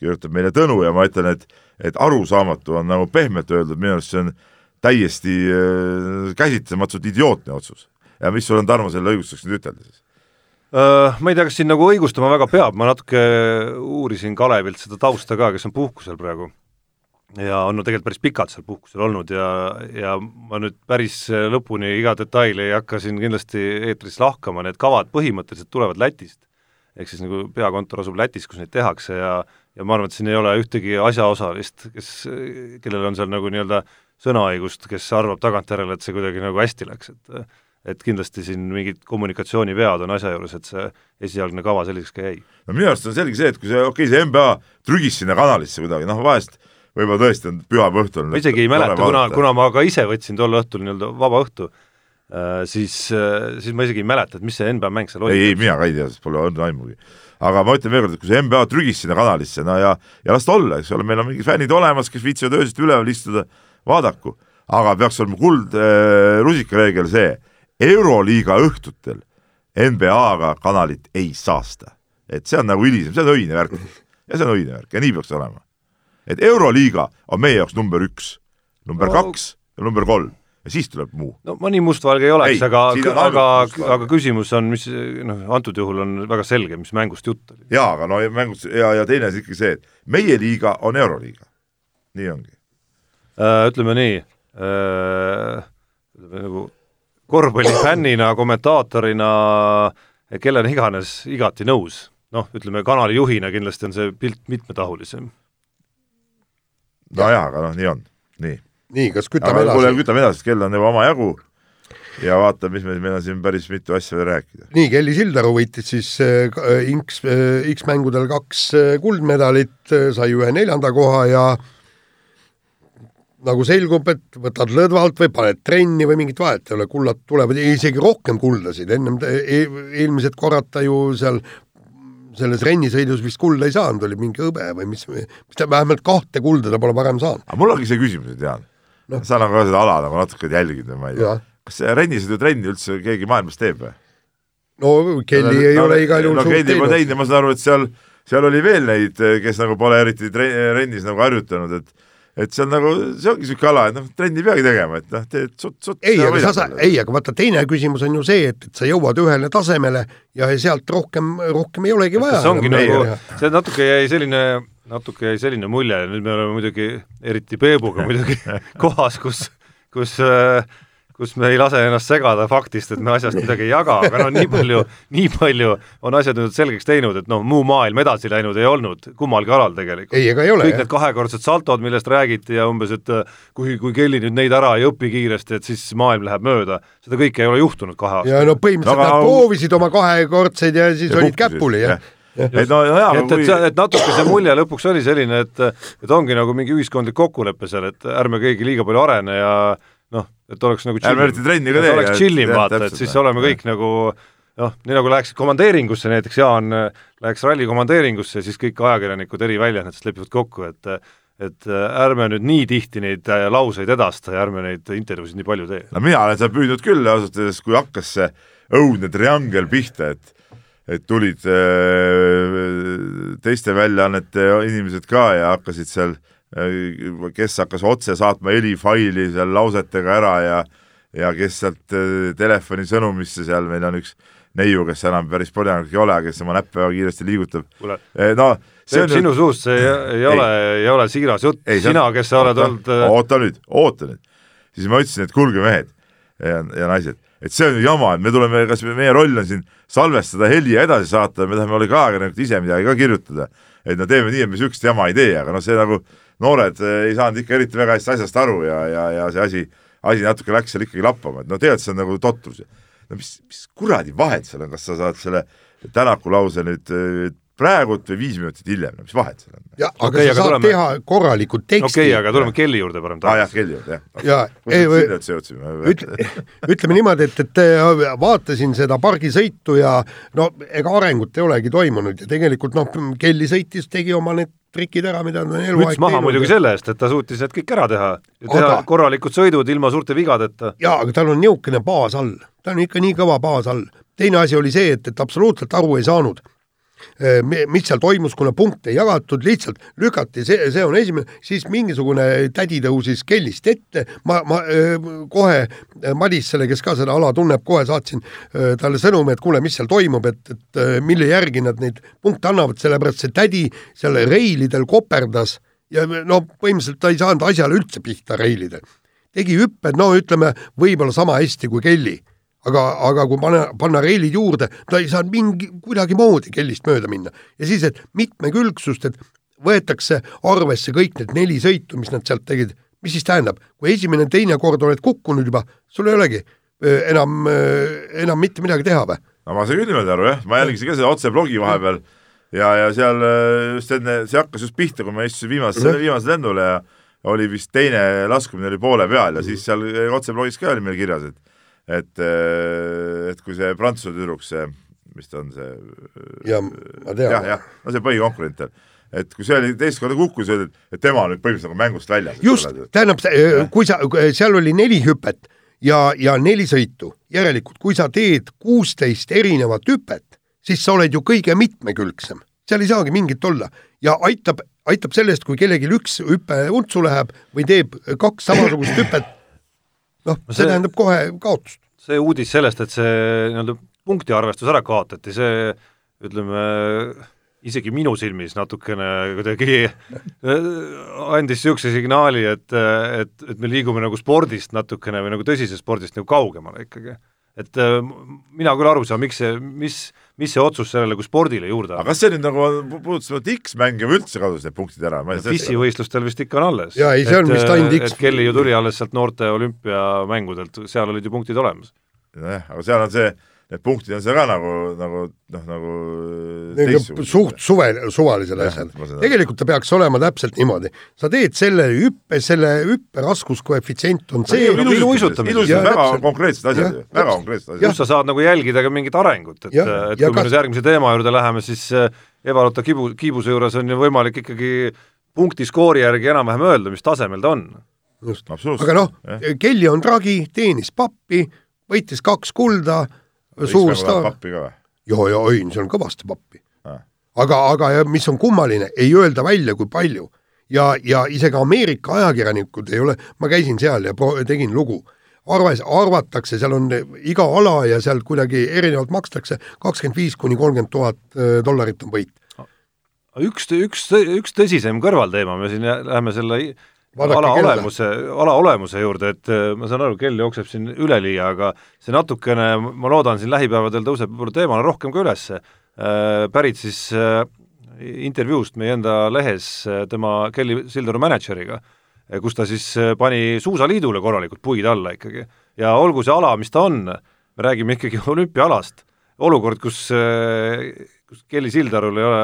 kirjutab meile Tõnu ja ma ütlen, et, et arusaamatu on nagu pehmelt öeldud, minu arust see on täiesti äh, käsitlematult idiootne otsus. ja mis sul on, Tarmo, selle õigustuseks nüüd ütelda siis? Äh, ma ei tea, kas siin nagu õigustama väga peab, ma natuke uurisin Kalevilt seda tausta ka, kes on puhkusel praegu. ja on no tegelikult päris pikalt seal puhkusel olnud ja, ja ma nüüd päris lõpuni iga detaili ei hakka siin kindlasti eetris lahkama, need kavad põhimõtteliselt tulevad Lätist. ehk siis nagu peakontor asub Lätis, kus neid tehakse ja ja ma arvan, et siin ei ole ühtegi asjaosalist, kes, kellel on seal nagu nii-öelda sõnaõigust, kes arvab tagantjärele, et see kuidagi nagu hästi läks, et et kindlasti siin mingid kommunikatsioonivead on asja juures, et see esialgne kava selliseks ka jäi. no minu arust on selge see, et kui see, okei okay,, see NBA trügis sinna kanalisse kuidagi, noh vahest võib-olla tõesti on pühapäeva õhtul ma isegi ei mäleta, kuna, kuna ma ka ise võtsin tol õhtul nii-öelda vaba õhtu äh,, siis äh,, siis ma isegi ei mäleta, et mis see NBA mäng seal oli. ei, ei mina ka ei tea, sest pole olnud aimugi aga ma ütlen veel kord, et kui see NBA trügis sinna kanalisse, no ja, ja las ta olla, eks ole, meil on mingid fännid olemas, kes viitsivad öösiti üleval istuda, vaadaku, aga peaks olema kuld äh, see, Euroliiga õhtutel NBA-ga kanalit ei saasta. et see on nagu hilisem, see on õine värk ja see on õine värk ja nii peaks olema. et Euroliiga on meie jaoks number üks, number no. kaks ja number kolm ja siis tuleb muu. no ma nii mustvalge ei oleks, aga, aga, aga küsimus on, mis noh, antud juhul on väga selge, mis mängust jutt oli. jaa, aga no mängust ja, ja teine asi ikkagi see, et meie liiga on Euroliiga. nii ongi äh,. Ütleme nii äh,, nagu korvpallifännina, kommentaatorina, kellena iganes igati nõus. noh, ütleme kanali juhina kindlasti on see pilt mitmetahulisem. nojah, aga noh, nii on, nii nii, kas kütame edasi? kuule, kütame edasi, kell on juba omajagu ja vaata, mis meil, meil on siin päris mitu asja veel rääkida. nii, Kelly Sildaru võitis siis äh, X äh,, X-mängudel kaks äh, kuldmedalit äh,, sai ühe neljanda koha ja nagu selgub, et võtad lõdvalt või paned trenni või mingit vahet ei ole, kullad tulevad, isegi rohkem kuldasid, ennem e eelmised korrad ta ju seal selles rennisõidus vist kulda ei saanud, oli mingi hõbe või mis, mis ta vähemalt kahte kulda ta pole varem saanud. aga mul ongi see küsimus, Jaan no.. sa nagu ka seda ala nagu natuke jälginud või ma ei tea. kas rennisõidutrenni üldse keegi maailmas teeb või? no Kelly no, ei no, ole igal juhul no, suurt teinud. ma saan aru, et seal, seal oli veel neid, kes nagu pole eriti rennis nagu harjutanud, et et see on nagu, see ongi niisugune ala, et noh, trenni ei peagi tegema, et noh, teed sutt-sutt. ei, aga sa sa, ei, aga vaata, teine küsimus on ju see, et, et sa jõuad ühele tasemele ja sealt rohkem, rohkem ei olegi vaja. see ongi nagu, see natuke jäi selline natuke jäi selline mulje, nüüd me oleme muidugi, eriti Peebuga muidugi kohas, kus, kus kus me ei lase ennast segada faktist, et me asjast midagi ei jaga, aga no nii palju, nii palju on asjad nüüd selgeks teinud, et noh, muu maailm edasi läinud ei olnud kummalgi alal tegelikult. ei, ega ei ole. kõik need kahekordsed saltod, millest räägiti ja umbes, et kui, kui Kelly nüüd neid ära ei õpi kiiresti, et siis maailm läheb mööda, seda kõike ei ole juhtunud kahe aastaga. ja no põhimõtteliselt no, nad aga... proovisid oma kahekordseid ja siis ja olid käpuli, jah et no jaa, et, et, et natuke see mulje lõpuks oli selline, et et ongi nagu mingi ühiskondlik kokkulepe seal, et ärme keegi liiga palju arene ja noh, et oleks nagu ärme eriti trenni ka tee. oleks chillim, vaata, et siis oleme kõik nagu noh, nii nagu läheksid komandeeringusse, näiteks Jaan läheks ralli komandeeringusse ja siis kõik ajakirjanikud eri väljaannetest lepivad kokku, et et ärme nüüd nii tihti neid lauseid edasta ja ärme neid intervjuusid nii palju tee. no mina olen seal püüdnud küll ausalt öeldes, kui hakkas see õudne triangel pihta, et et tulid äh, teiste väljaannete inimesed ka ja hakkasid seal, äh, kes hakkas otse saatma helifaili seal lausetega ära ja ja kes sealt äh, telefonisõnumisse seal, meil on üks neiu, kes enam päris poljanik ei ole, kes oma näppe väga kiiresti liigutab. no see on sinu nüüd... suust, see ei, ei ole, ei ole siiras jutt, sina, kes sa oled olnud oota nüüd, oota nüüd. siis ma ütlesin, et kuulge, mehed ja, ja naised et see on ju jama, et me tuleme, kas meie roll on siin salvestada heli ja edasi saata, me tahame olla ka ajakirjanikud ise midagi ka kirjutada. et no teeme nii, et me niisugust jama ei tee, aga noh, see nagu noored eh, ei saanud ikka eriti väga hästi asjast aru ja, ja, ja see asi, asi natuke läks seal ikkagi lappama, et no tegelikult see on nagu totrus. no mis, mis kuradi vahet seal on, kas sa saad selle Tänaku lause nüüd eh, praegult või viis minutit hiljem, no mis vahet seal on? jah, aga okay, sa saad tuleme... teha korraliku teksti. okei okay,, aga tuleme Kelly juurde parem tagasi. aa jah, Kelly juurde, jah. ja, ei või, ütle, ütleme niimoodi, et, et äh, vaatasin seda pargisõitu ja no ega arengut ei olegi toimunud ja tegelikult noh, Kelly sõitis, tegi oma need trikid ära, mida ta on eluaeg müts maha muidugi selle eest, et ta suutis need kõik ära teha ja teha aga... korralikud sõidud ilma suurte vigadeta. jaa, aga tal on niisugune baas all, ta on ikka nii kõva baas all. teine asi oli see, et, et absoluutselt aru ei saanud mis seal toimus, kuna punkte ei jagatud, lihtsalt lükati, see, see on esimene, siis mingisugune tädi tõusis kellist ette, ma, ma äh, kohe äh, Madissele, kes ka seda ala tunneb, kohe saatsin talle sõnumi, et kuule, mis seal toimub, et, et mille järgi nad neid punkte annavad, sellepärast see tädi seal reilidel koperdas ja no põhimõtteliselt ta ei saanud asjale üldse pihta reilidel. tegi hüpped, no ütleme, võib-olla sama hästi kui Kelly aga, aga kui panna, panna reilid juurde, ta ei saanud mingi, kuidagimoodi kellist mööda minna. ja siis, et mitmekülgsust, et võetakse arvesse kõik need neli sõitu, mis nad sealt tegid, mis siis tähendab, kui esimene, teine kord oled kukkunud juba, sul ei olegi enam, enam mitte midagi teha või? no ma sain küll niimoodi aru jah, ma jälgisin ka seda otseblogi vahepeal. Ja, ja seal just enne, see hakkas just pihta, kui ma istusin viimasel, viimasel lendul ja oli vist teine laskumine oli poole peal ja siis seal otseblogis ka oli meil kirjas, et et, äh, et kui see prantsuse tüdruk, see, mis ta on, see ja ma tean. jah, jah, no see põhikonkurent seal et kui see oli teist korda kukkus, et tema nüüd põhimõtteliselt nagu mängust väljas. just, tähendab, kui sa, seal oli neli hüpet ja, ja neli sõitu, järelikult kui sa teed kuusteist erinevat hüpet, siis sa oled ju kõige mitmekülgsem, seal ei saagi mingit olla ja aitab, aitab sellest, kui kellelgi üks hüpe untsu läheb või teeb kaks samasugust hüpet noh, see tähendab kohe kaotust. see uudis sellest, et see nii-öelda punktiarvestus ära kaotati, see ütleme, isegi minu silmis natukene kuidagi andis niisuguse signaali, et, et, et me liigume nagu spordist natukene või nagu tõsisest spordist nagu kaugemale ikkagi et äh, mina küll aru ei saa, miks see, mis, mis see otsus sellele kui spordile juurde aga kas see nüüd nagu puudutas ainult X-mänge või üldse kadus need punktid ära? FIS-i võistlustel vist ikka on alles. jaa, ei see on vist ainult X. Kelly ju tuli alles sealt noorte olümpiamängudelt, seal olid ju punktid olemas. nojah, aga seal on see need punktid on seal ka nagu, nagu noh, nagu suht suve, suvalised asjad. tegelikult ta peaks olema täpselt niimoodi, sa teed selle hüppe, selle hüppe raskuskoefitsient on see iluuisutamine. iluuisutamine, väga konkreetsed asjad väga konkreetsed asjad. kus sa saad nagu jälgida ka mingit arengut, et, et kui me nüüd järgmise teema juurde läheme, siis äh, Eva-Lotta Kibu, Kiibuse juures on ju võimalik ikkagi punktiskoori järgi enam-vähem öelda, mis tasemel ta on. just, aga noh, Kelly on tragi, teenis pappi, võitis kaks kulda suur staar. pappi ka või? joo, joo, ei, see on kõvasti pappi ah.. aga, aga mis on kummaline, ei öelda välja, kui palju. ja, ja isegi Ameerika ajakirjanikud ei ole, ma käisin seal ja pro-, tegin lugu, arvas, arvatakse, seal on iga ala ja seal kuidagi erinevalt makstakse, kakskümmend viis kuni kolmkümmend tuhat äh, dollarit on võit. üks, üks, üks tõsisem kõrvalteema, me siin läheme selle Vaadake ala kella. olemuse, ala olemuse juurde, et äh, ma saan aru, kell jookseb siin üleliia, aga see natukene, ma loodan, siin lähipäevadel tõuseb teemana rohkem ka üles, äh, pärit siis äh, intervjuust meie enda lehes tema Kelly Sildaru mänedžeriga, kus ta siis pani Suusaliidule korralikult puid alla ikkagi. ja olgu see ala, mis ta on, me räägime ikkagi olümpiaalast, olukord, kus, kus Kelly Sildarul ei ole,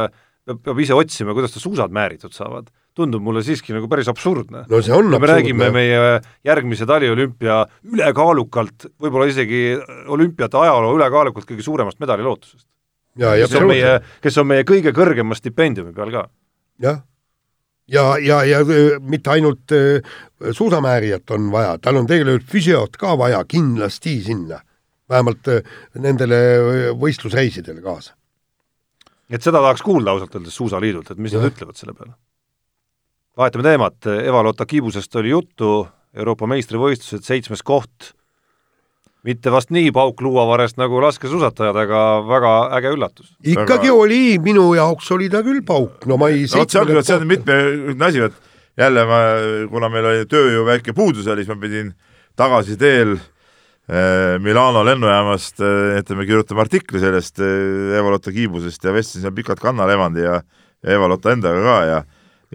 peab ise otsima, kuidas ta suusad määritud saavad tundub mulle siiski nagu päris absurdne. no see on me absurdne. räägime meie järgmise taliolümpia ülekaalukalt, võib-olla isegi olümpiate ajaloo ülekaalukalt kõige suuremast medalilootusest. kes on meie, kes on meie kõige kõrgema stipendiumi peal ka. jah, ja, ja, ja, ja mitte ainult äh, suusamäärijat on vaja, tal on tegelikult füsiot ka vaja kindlasti sinna, vähemalt äh, nendele võistlusreisidele kaasa. et seda tahaks kuulda ausalt öeldes Suusaliidult, et mis ja. nad ütlevad selle peale vahetame teemat, Eva-Lotta Kibusest oli juttu, Euroopa meistrivõistlused, seitsmes koht, mitte vast nii pauk luuavarest nagu laskesuusatajad, aga väga äge üllatus. ikkagi väga... oli, minu jaoks oli ta küll pauk, no ma ei no see ongi, see on mitmekülgne asi, et jälle ma, kuna meil oli tööjõu väike puudus oli, siis ma pidin tagasiteel eh, Milano lennujaamast eh,, ütleme, kirjutama artikli sellest eh, Eva-Lotta Kiibusest ja vestlesin seal pikalt Kanna Levandi ja, ja Eva-Lotta endaga ka ja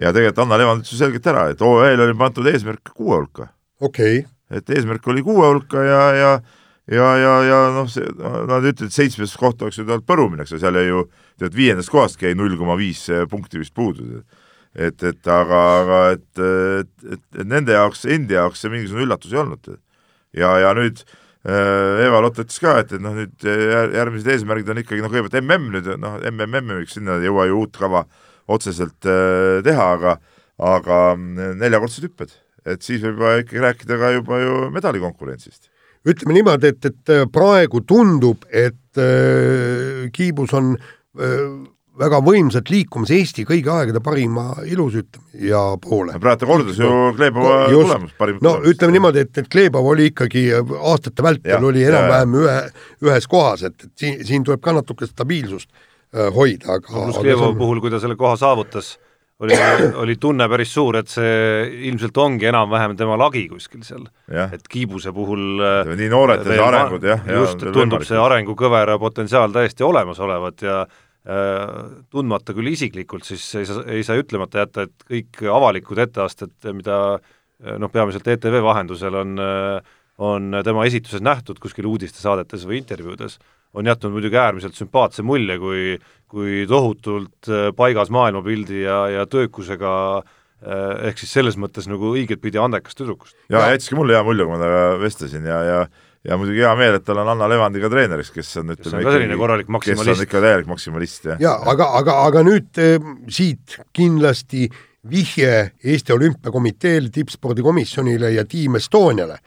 ja tegelikult Anna Levand ütles ju selgelt ära, et OÜ-l oli pandud eesmärk kuue hulka. okei okay.. et eesmärk oli kuue hulka ja, ja ja, ja, ja noh, see, nad ütlesid, seitsmes koht oleks ju olnud põrumine, eks ju, seal jäi ju tead viiendast kohastki jäi null koma viis punkti vist puudu. et, et aga, aga et, et, et, et nende jaoks, endi jaoks see mingisugune üllatus ei olnud. ja, ja nüüd äh, Eva Lott ütles ka, et, et noh, nüüd järgmised eesmärgid on ikkagi noh, kõigepealt MM nüüd, noh, MMM-iks sinna ei jõua ju uut kava otseselt äh, teha, aga, aga mm, neljakordsed hüpped, et siis võib ikkagi rääkida ka juba ju medalikonkurentsist. ütleme niimoodi, et, et äh, praegu tundub, et äh, Kiibus on äh, väga võimsalt liikumas Eesti kõigi aegade parima ilusütleja poole. praegu ta kordas ju Kleebova tulemus, parim no tulemus. ütleme niimoodi, et, et Kleebov oli ikkagi aastate vältel oli enam-vähem ühe, ühes kohas, et, et siin, siin tuleb ka natuke stabiilsust Äh, hoida, aga pluss Klevo on... puhul, kui ta selle koha saavutas, oli, oli tunne päris suur, et see ilmselt ongi enam-vähem tema lagi kuskil seal. et Kiibuse puhul äh, nii noored veel, arengud, jah. just, tundub see arengukõvera potentsiaal täiesti olemas olevat ja äh, tundmata küll isiklikult, siis ei saa, ei saa ütlemata jätta, et kõik avalikud etteasted, mida äh, noh, peamiselt ETV vahendusel on, on tema esituses nähtud kuskil uudistesaadetes või intervjuudes, on jätnud muidugi äärmiselt sümpaatse mulje, kui kui tohutult äh, paigas maailmapildi ja, ja töökusega äh, ehk siis selles mõttes nagu õiget pidi andekast tüdrukust. jaa, jättiski mulle hea mulje, kui ma temaga vestlesin ja, ja ja muidugi hea meel, et tal on Anna Levandiga treeneriks, kes on ütleme kes on ka selline korralik maksimalist. kes on ikka täielik maksimalist, jah. jaa, aga, aga, aga nüüd eh, siit kindlasti vihje Eesti Olümpiakomiteele, tippspordikomisjonile ja Team Estoniale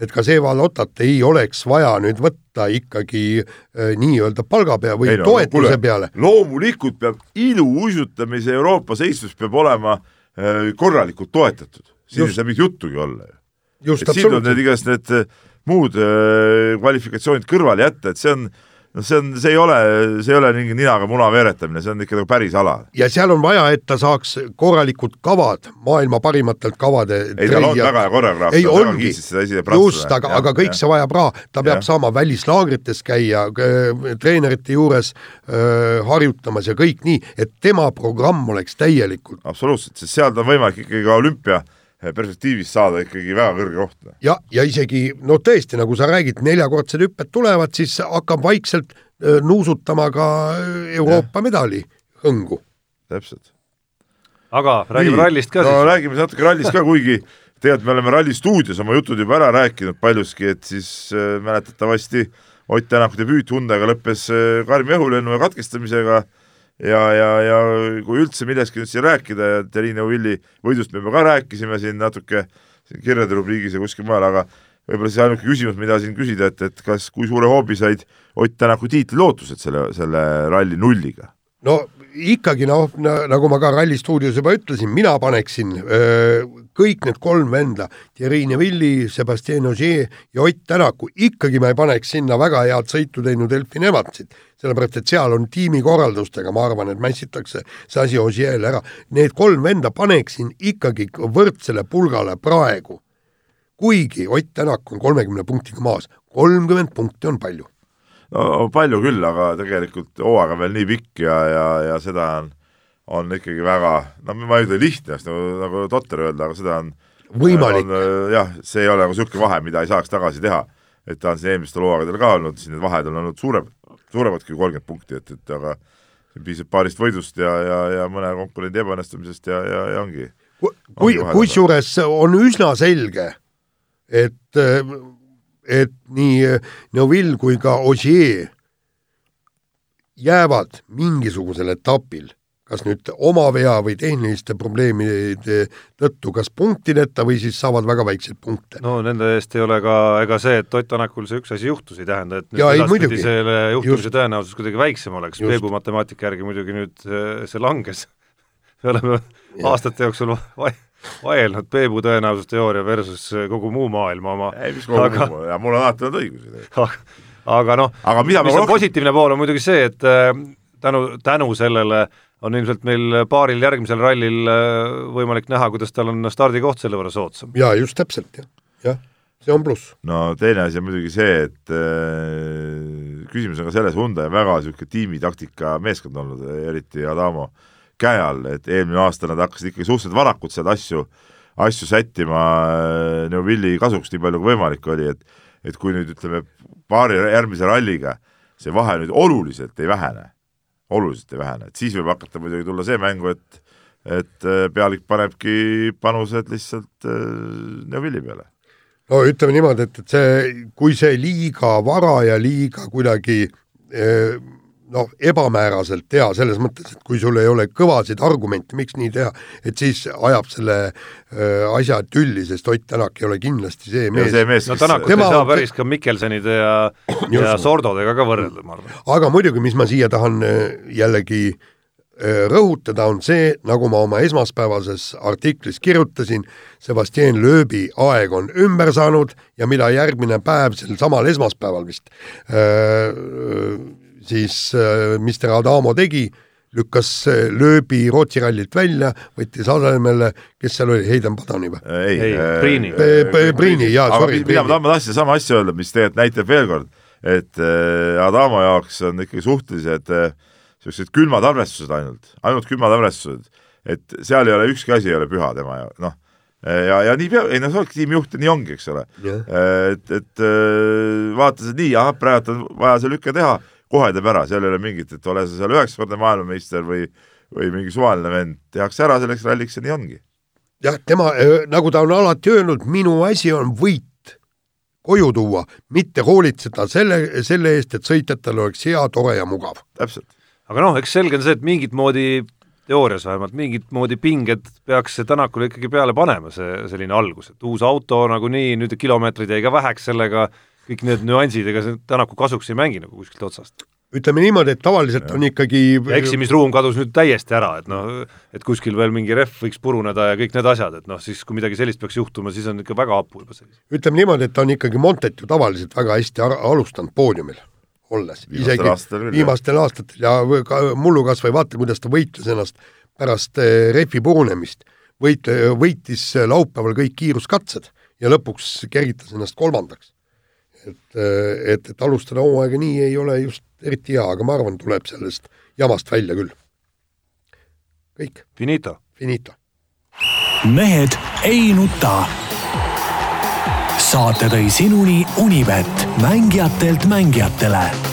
et kas Eva Lotat ei oleks vaja nüüd võtta ikkagi äh, nii-öelda palga pea või ei, no, toetuse no, peale. loomulikult peab iluuisutamise Euroopa seistus peab olema äh, korralikult toetatud, siin ei saa mingit juttugi olla ju. et siin tuleb need igast need äh, muud äh, kvalifikatsioonid kõrvale jätta, et see on äh, noh, see on, see ei ole, see ei ole mingi ninaga muna veeretamine, see on ikka nagu päris ala. ja seal on vaja, et ta saaks korralikud kavad, maailma parimatelt kavade ei, tal on väga hea koreograaf, seda esi just, aga, aga kõik ja. see vajab raha, ta peab ja. saama välislaagrites käia, treenerite juures öö, harjutamas ja kõik nii, et tema programm oleks täielikult. absoluutselt, sest seal on võimalik ikkagi ka olümpia perspektiivis saada ikkagi väga kõrge koht. ja, ja isegi no tõesti, nagu sa räägid, neljakordsed hüpped tulevad, siis hakkab vaikselt nuusutama ka Euroopa ja. medali hõngu. täpselt. aga räägime Nii, rallist ka no, siis. räägime siis natuke rallist ka, kuigi tegelikult me oleme Ralli stuudios oma jutud juba ära rääkinud paljuski, et siis äh, mäletatavasti Ott Tänaku debüüt Hyundai'ga lõppes äh, karmi õhulennu ja katkestamisega äh, ja, ja, ja kui üldse millestki nüüd siin rääkida ja Terine Villi võidust me juba ka rääkisime siin natuke siin kirjade rubriigis ja kuskil mujal, aga võib-olla siis ainuke küsimus, mida siin küsida, et, et kas, kui suure hoobi said Ott Tänaku tiitlilootused selle, selle ralli nulliga? no ikkagi noh, nagu ma ka Ralli stuudios juba ütlesin, mina paneksin öö, kõik need kolm venda, Thierry Neville'i, Sebastian Ogier ja Ott Tänaku, ikkagi ma ei paneks sinna väga head sõitu teinud Elfin Evatsit, sellepärast et seal on tiimikorraldustega, ma arvan, et mässitakse see asi Ogier'le ära. Need kolm venda paneksin ikkagi võrdsele pulgale praegu. kuigi Ott Tänak on kolmekümne punktiga maas, kolmkümmend punkti on palju no palju küll, aga tegelikult hooaeg on veel nii pikk ja, ja, ja seda on, on ikkagi väga, no ma ei ütle lihtne, nagu, nagu totter öelda, aga seda on võimalik. jah, see ei ole nagu niisugune vahe, mida ei saaks tagasi teha. et ta on siin eelmistel hooaegadel ka olnud, siin need vahed on olnud suurem, suurematki kui kolmkümmend punkti, et, et aga piisab paarist võidust ja, ja, ja mõne konkurendi ebaõnnestumisest ja, ja, ja ongi. kui, kusjuures on üsna selge, et, et nii Neuville kui ka Ogier jäävad mingisugusel etapil kas nüüd oma vea või tehniliste probleemide tõttu kas punktideta või siis saavad väga väikseid punkte. no nende eest ei ole ka, ega see, et Ott Tänakul see üks asi juhtus, ei tähenda, et nüüd edaspidi selle juhtumise Just. tõenäosus kuidagi väiksem oleks, Peebu matemaatika järgi muidugi nüüd äh, see langes me oleme ja. aastate jooksul vaielnud Peebu tõenäosusteooria versus kogu muu maailma oma. ei, mis kogu aga... muu, ja mul on alati olnud õigus. aga noh, mis on rohkem... positiivne pool, on muidugi see, et äh, tänu, tänu sellele on ilmselt meil paaril järgmisel rallil äh, võimalik näha, kuidas tal on stardikoht selle võrra soodsam. jaa, just täpselt, jah, jah, see on pluss. no teine asi on muidugi see, et äh, küsimus on ka selles, Hyundai on väga niisugune tiimitaktika meeskond olnud, eriti Adamo käe all, et eelmine aasta nad hakkasid ikkagi suhteliselt varakult seal asju, asju sättima äh, Neuvilli kasuks nii palju kui võimalik oli, et et kui nüüd ütleme, paari järgmise ralliga see vahe nüüd oluliselt ei vähene oluliselt ei vähene, et siis võib hakata muidugi tulla see mängu, et et äh, pealik panebki panused lihtsalt äh, Neuvilli peale. no ütleme niimoodi, et, et see, kui see liiga vara ja liiga kuidagi äh, noh, ebamääraselt teha, selles mõttes, et kui sul ei ole kõvasid argumente, miks nii teha, et siis ajab selle äh, asja tülli, sest Ott Tänak ei ole kindlasti see mees. mees no Tänakut ei saa päris ka Mikkelsonide ja, ja Sordodega ka võrrelda, ma arvan. aga muidugi, mis ma siia tahan jällegi rõhutada, on see, nagu ma oma esmaspäevases artiklis kirjutasin, Sebastian Loebi aeg on ümber saanud ja mida järgmine päev, sel samal esmaspäeval vist äh,, siis äh, Mr Adamo tegi, lükkas äh, lööbi Rootsi rallilt välja, võttis asemele, kes seal oli, Heiden Padani või? ei, ei, Priini. Priini, jaa, sorry. mida ma tahtsin sama asja öelda, mis tegelikult näitab veel kord, et äh, Adamo jaoks on ikkagi suhtelised niisugused külmad arvestused ainult, ainult külmad arvestused, et seal ei ole ükski asi ei ole püha tema ja noh, ja, ja nii peab, ei noh, sa oledki tiimijuht ja nii ongi, eks ole yeah.. et, et vaatasid nii, ahah, praegu on vaja see lüke teha kohe teeb ära, seal ei ole mingit, et ole sa seal üheksakordne maailmameister või, või mingi suvaline vend, tehakse ära selleks ralliks ja nii ongi. jah, tema, nagu ta on alati öelnud, minu asi on võit koju tuua, mitte hoolitseda selle, selle eest, et sõitjatel oleks hea, tore ja mugav. täpselt. aga noh, eks selge on see, et mingit moodi teoorias vähemalt mingit moodi pinged peaks see Tänakule ikkagi peale panema, see selline algus, et uus auto nagunii, nüüd kilomeetreid jäi ka väheks sellega, kõik need nüansid, ega see Tänaku kasuks ei mängi nagu kuskilt otsast. ütleme niimoodi, et tavaliselt ja. on ikkagi ja eksimisruum kadus nüüd täiesti ära, et noh, et kuskil veel mingi rehv võiks puruneda ja kõik need asjad, et noh, siis kui midagi sellist peaks juhtuma, siis on ikka väga hapu juba selline. ütleme niimoodi, et ta on ikkagi Montet ju tavaliselt väga hästi alustanud poodiumil olles, isegi viimastel aastatel ja ka mullu kas või vaata, kuidas ta võitles ennast pärast eh, rehvi purunemist, võit-, võitis laupäeval kõik kiiruskatsed ja lõpuks kergitas ennast kolmandaks et, et, et alustada hooaega nii ei ole just eriti hea, aga ma arvan, tuleb sellest jamast välja küll. kõik. Finito. Finito. mehed ei nuta. saate tõi sinuni Unibet, mängijatelt mängijatele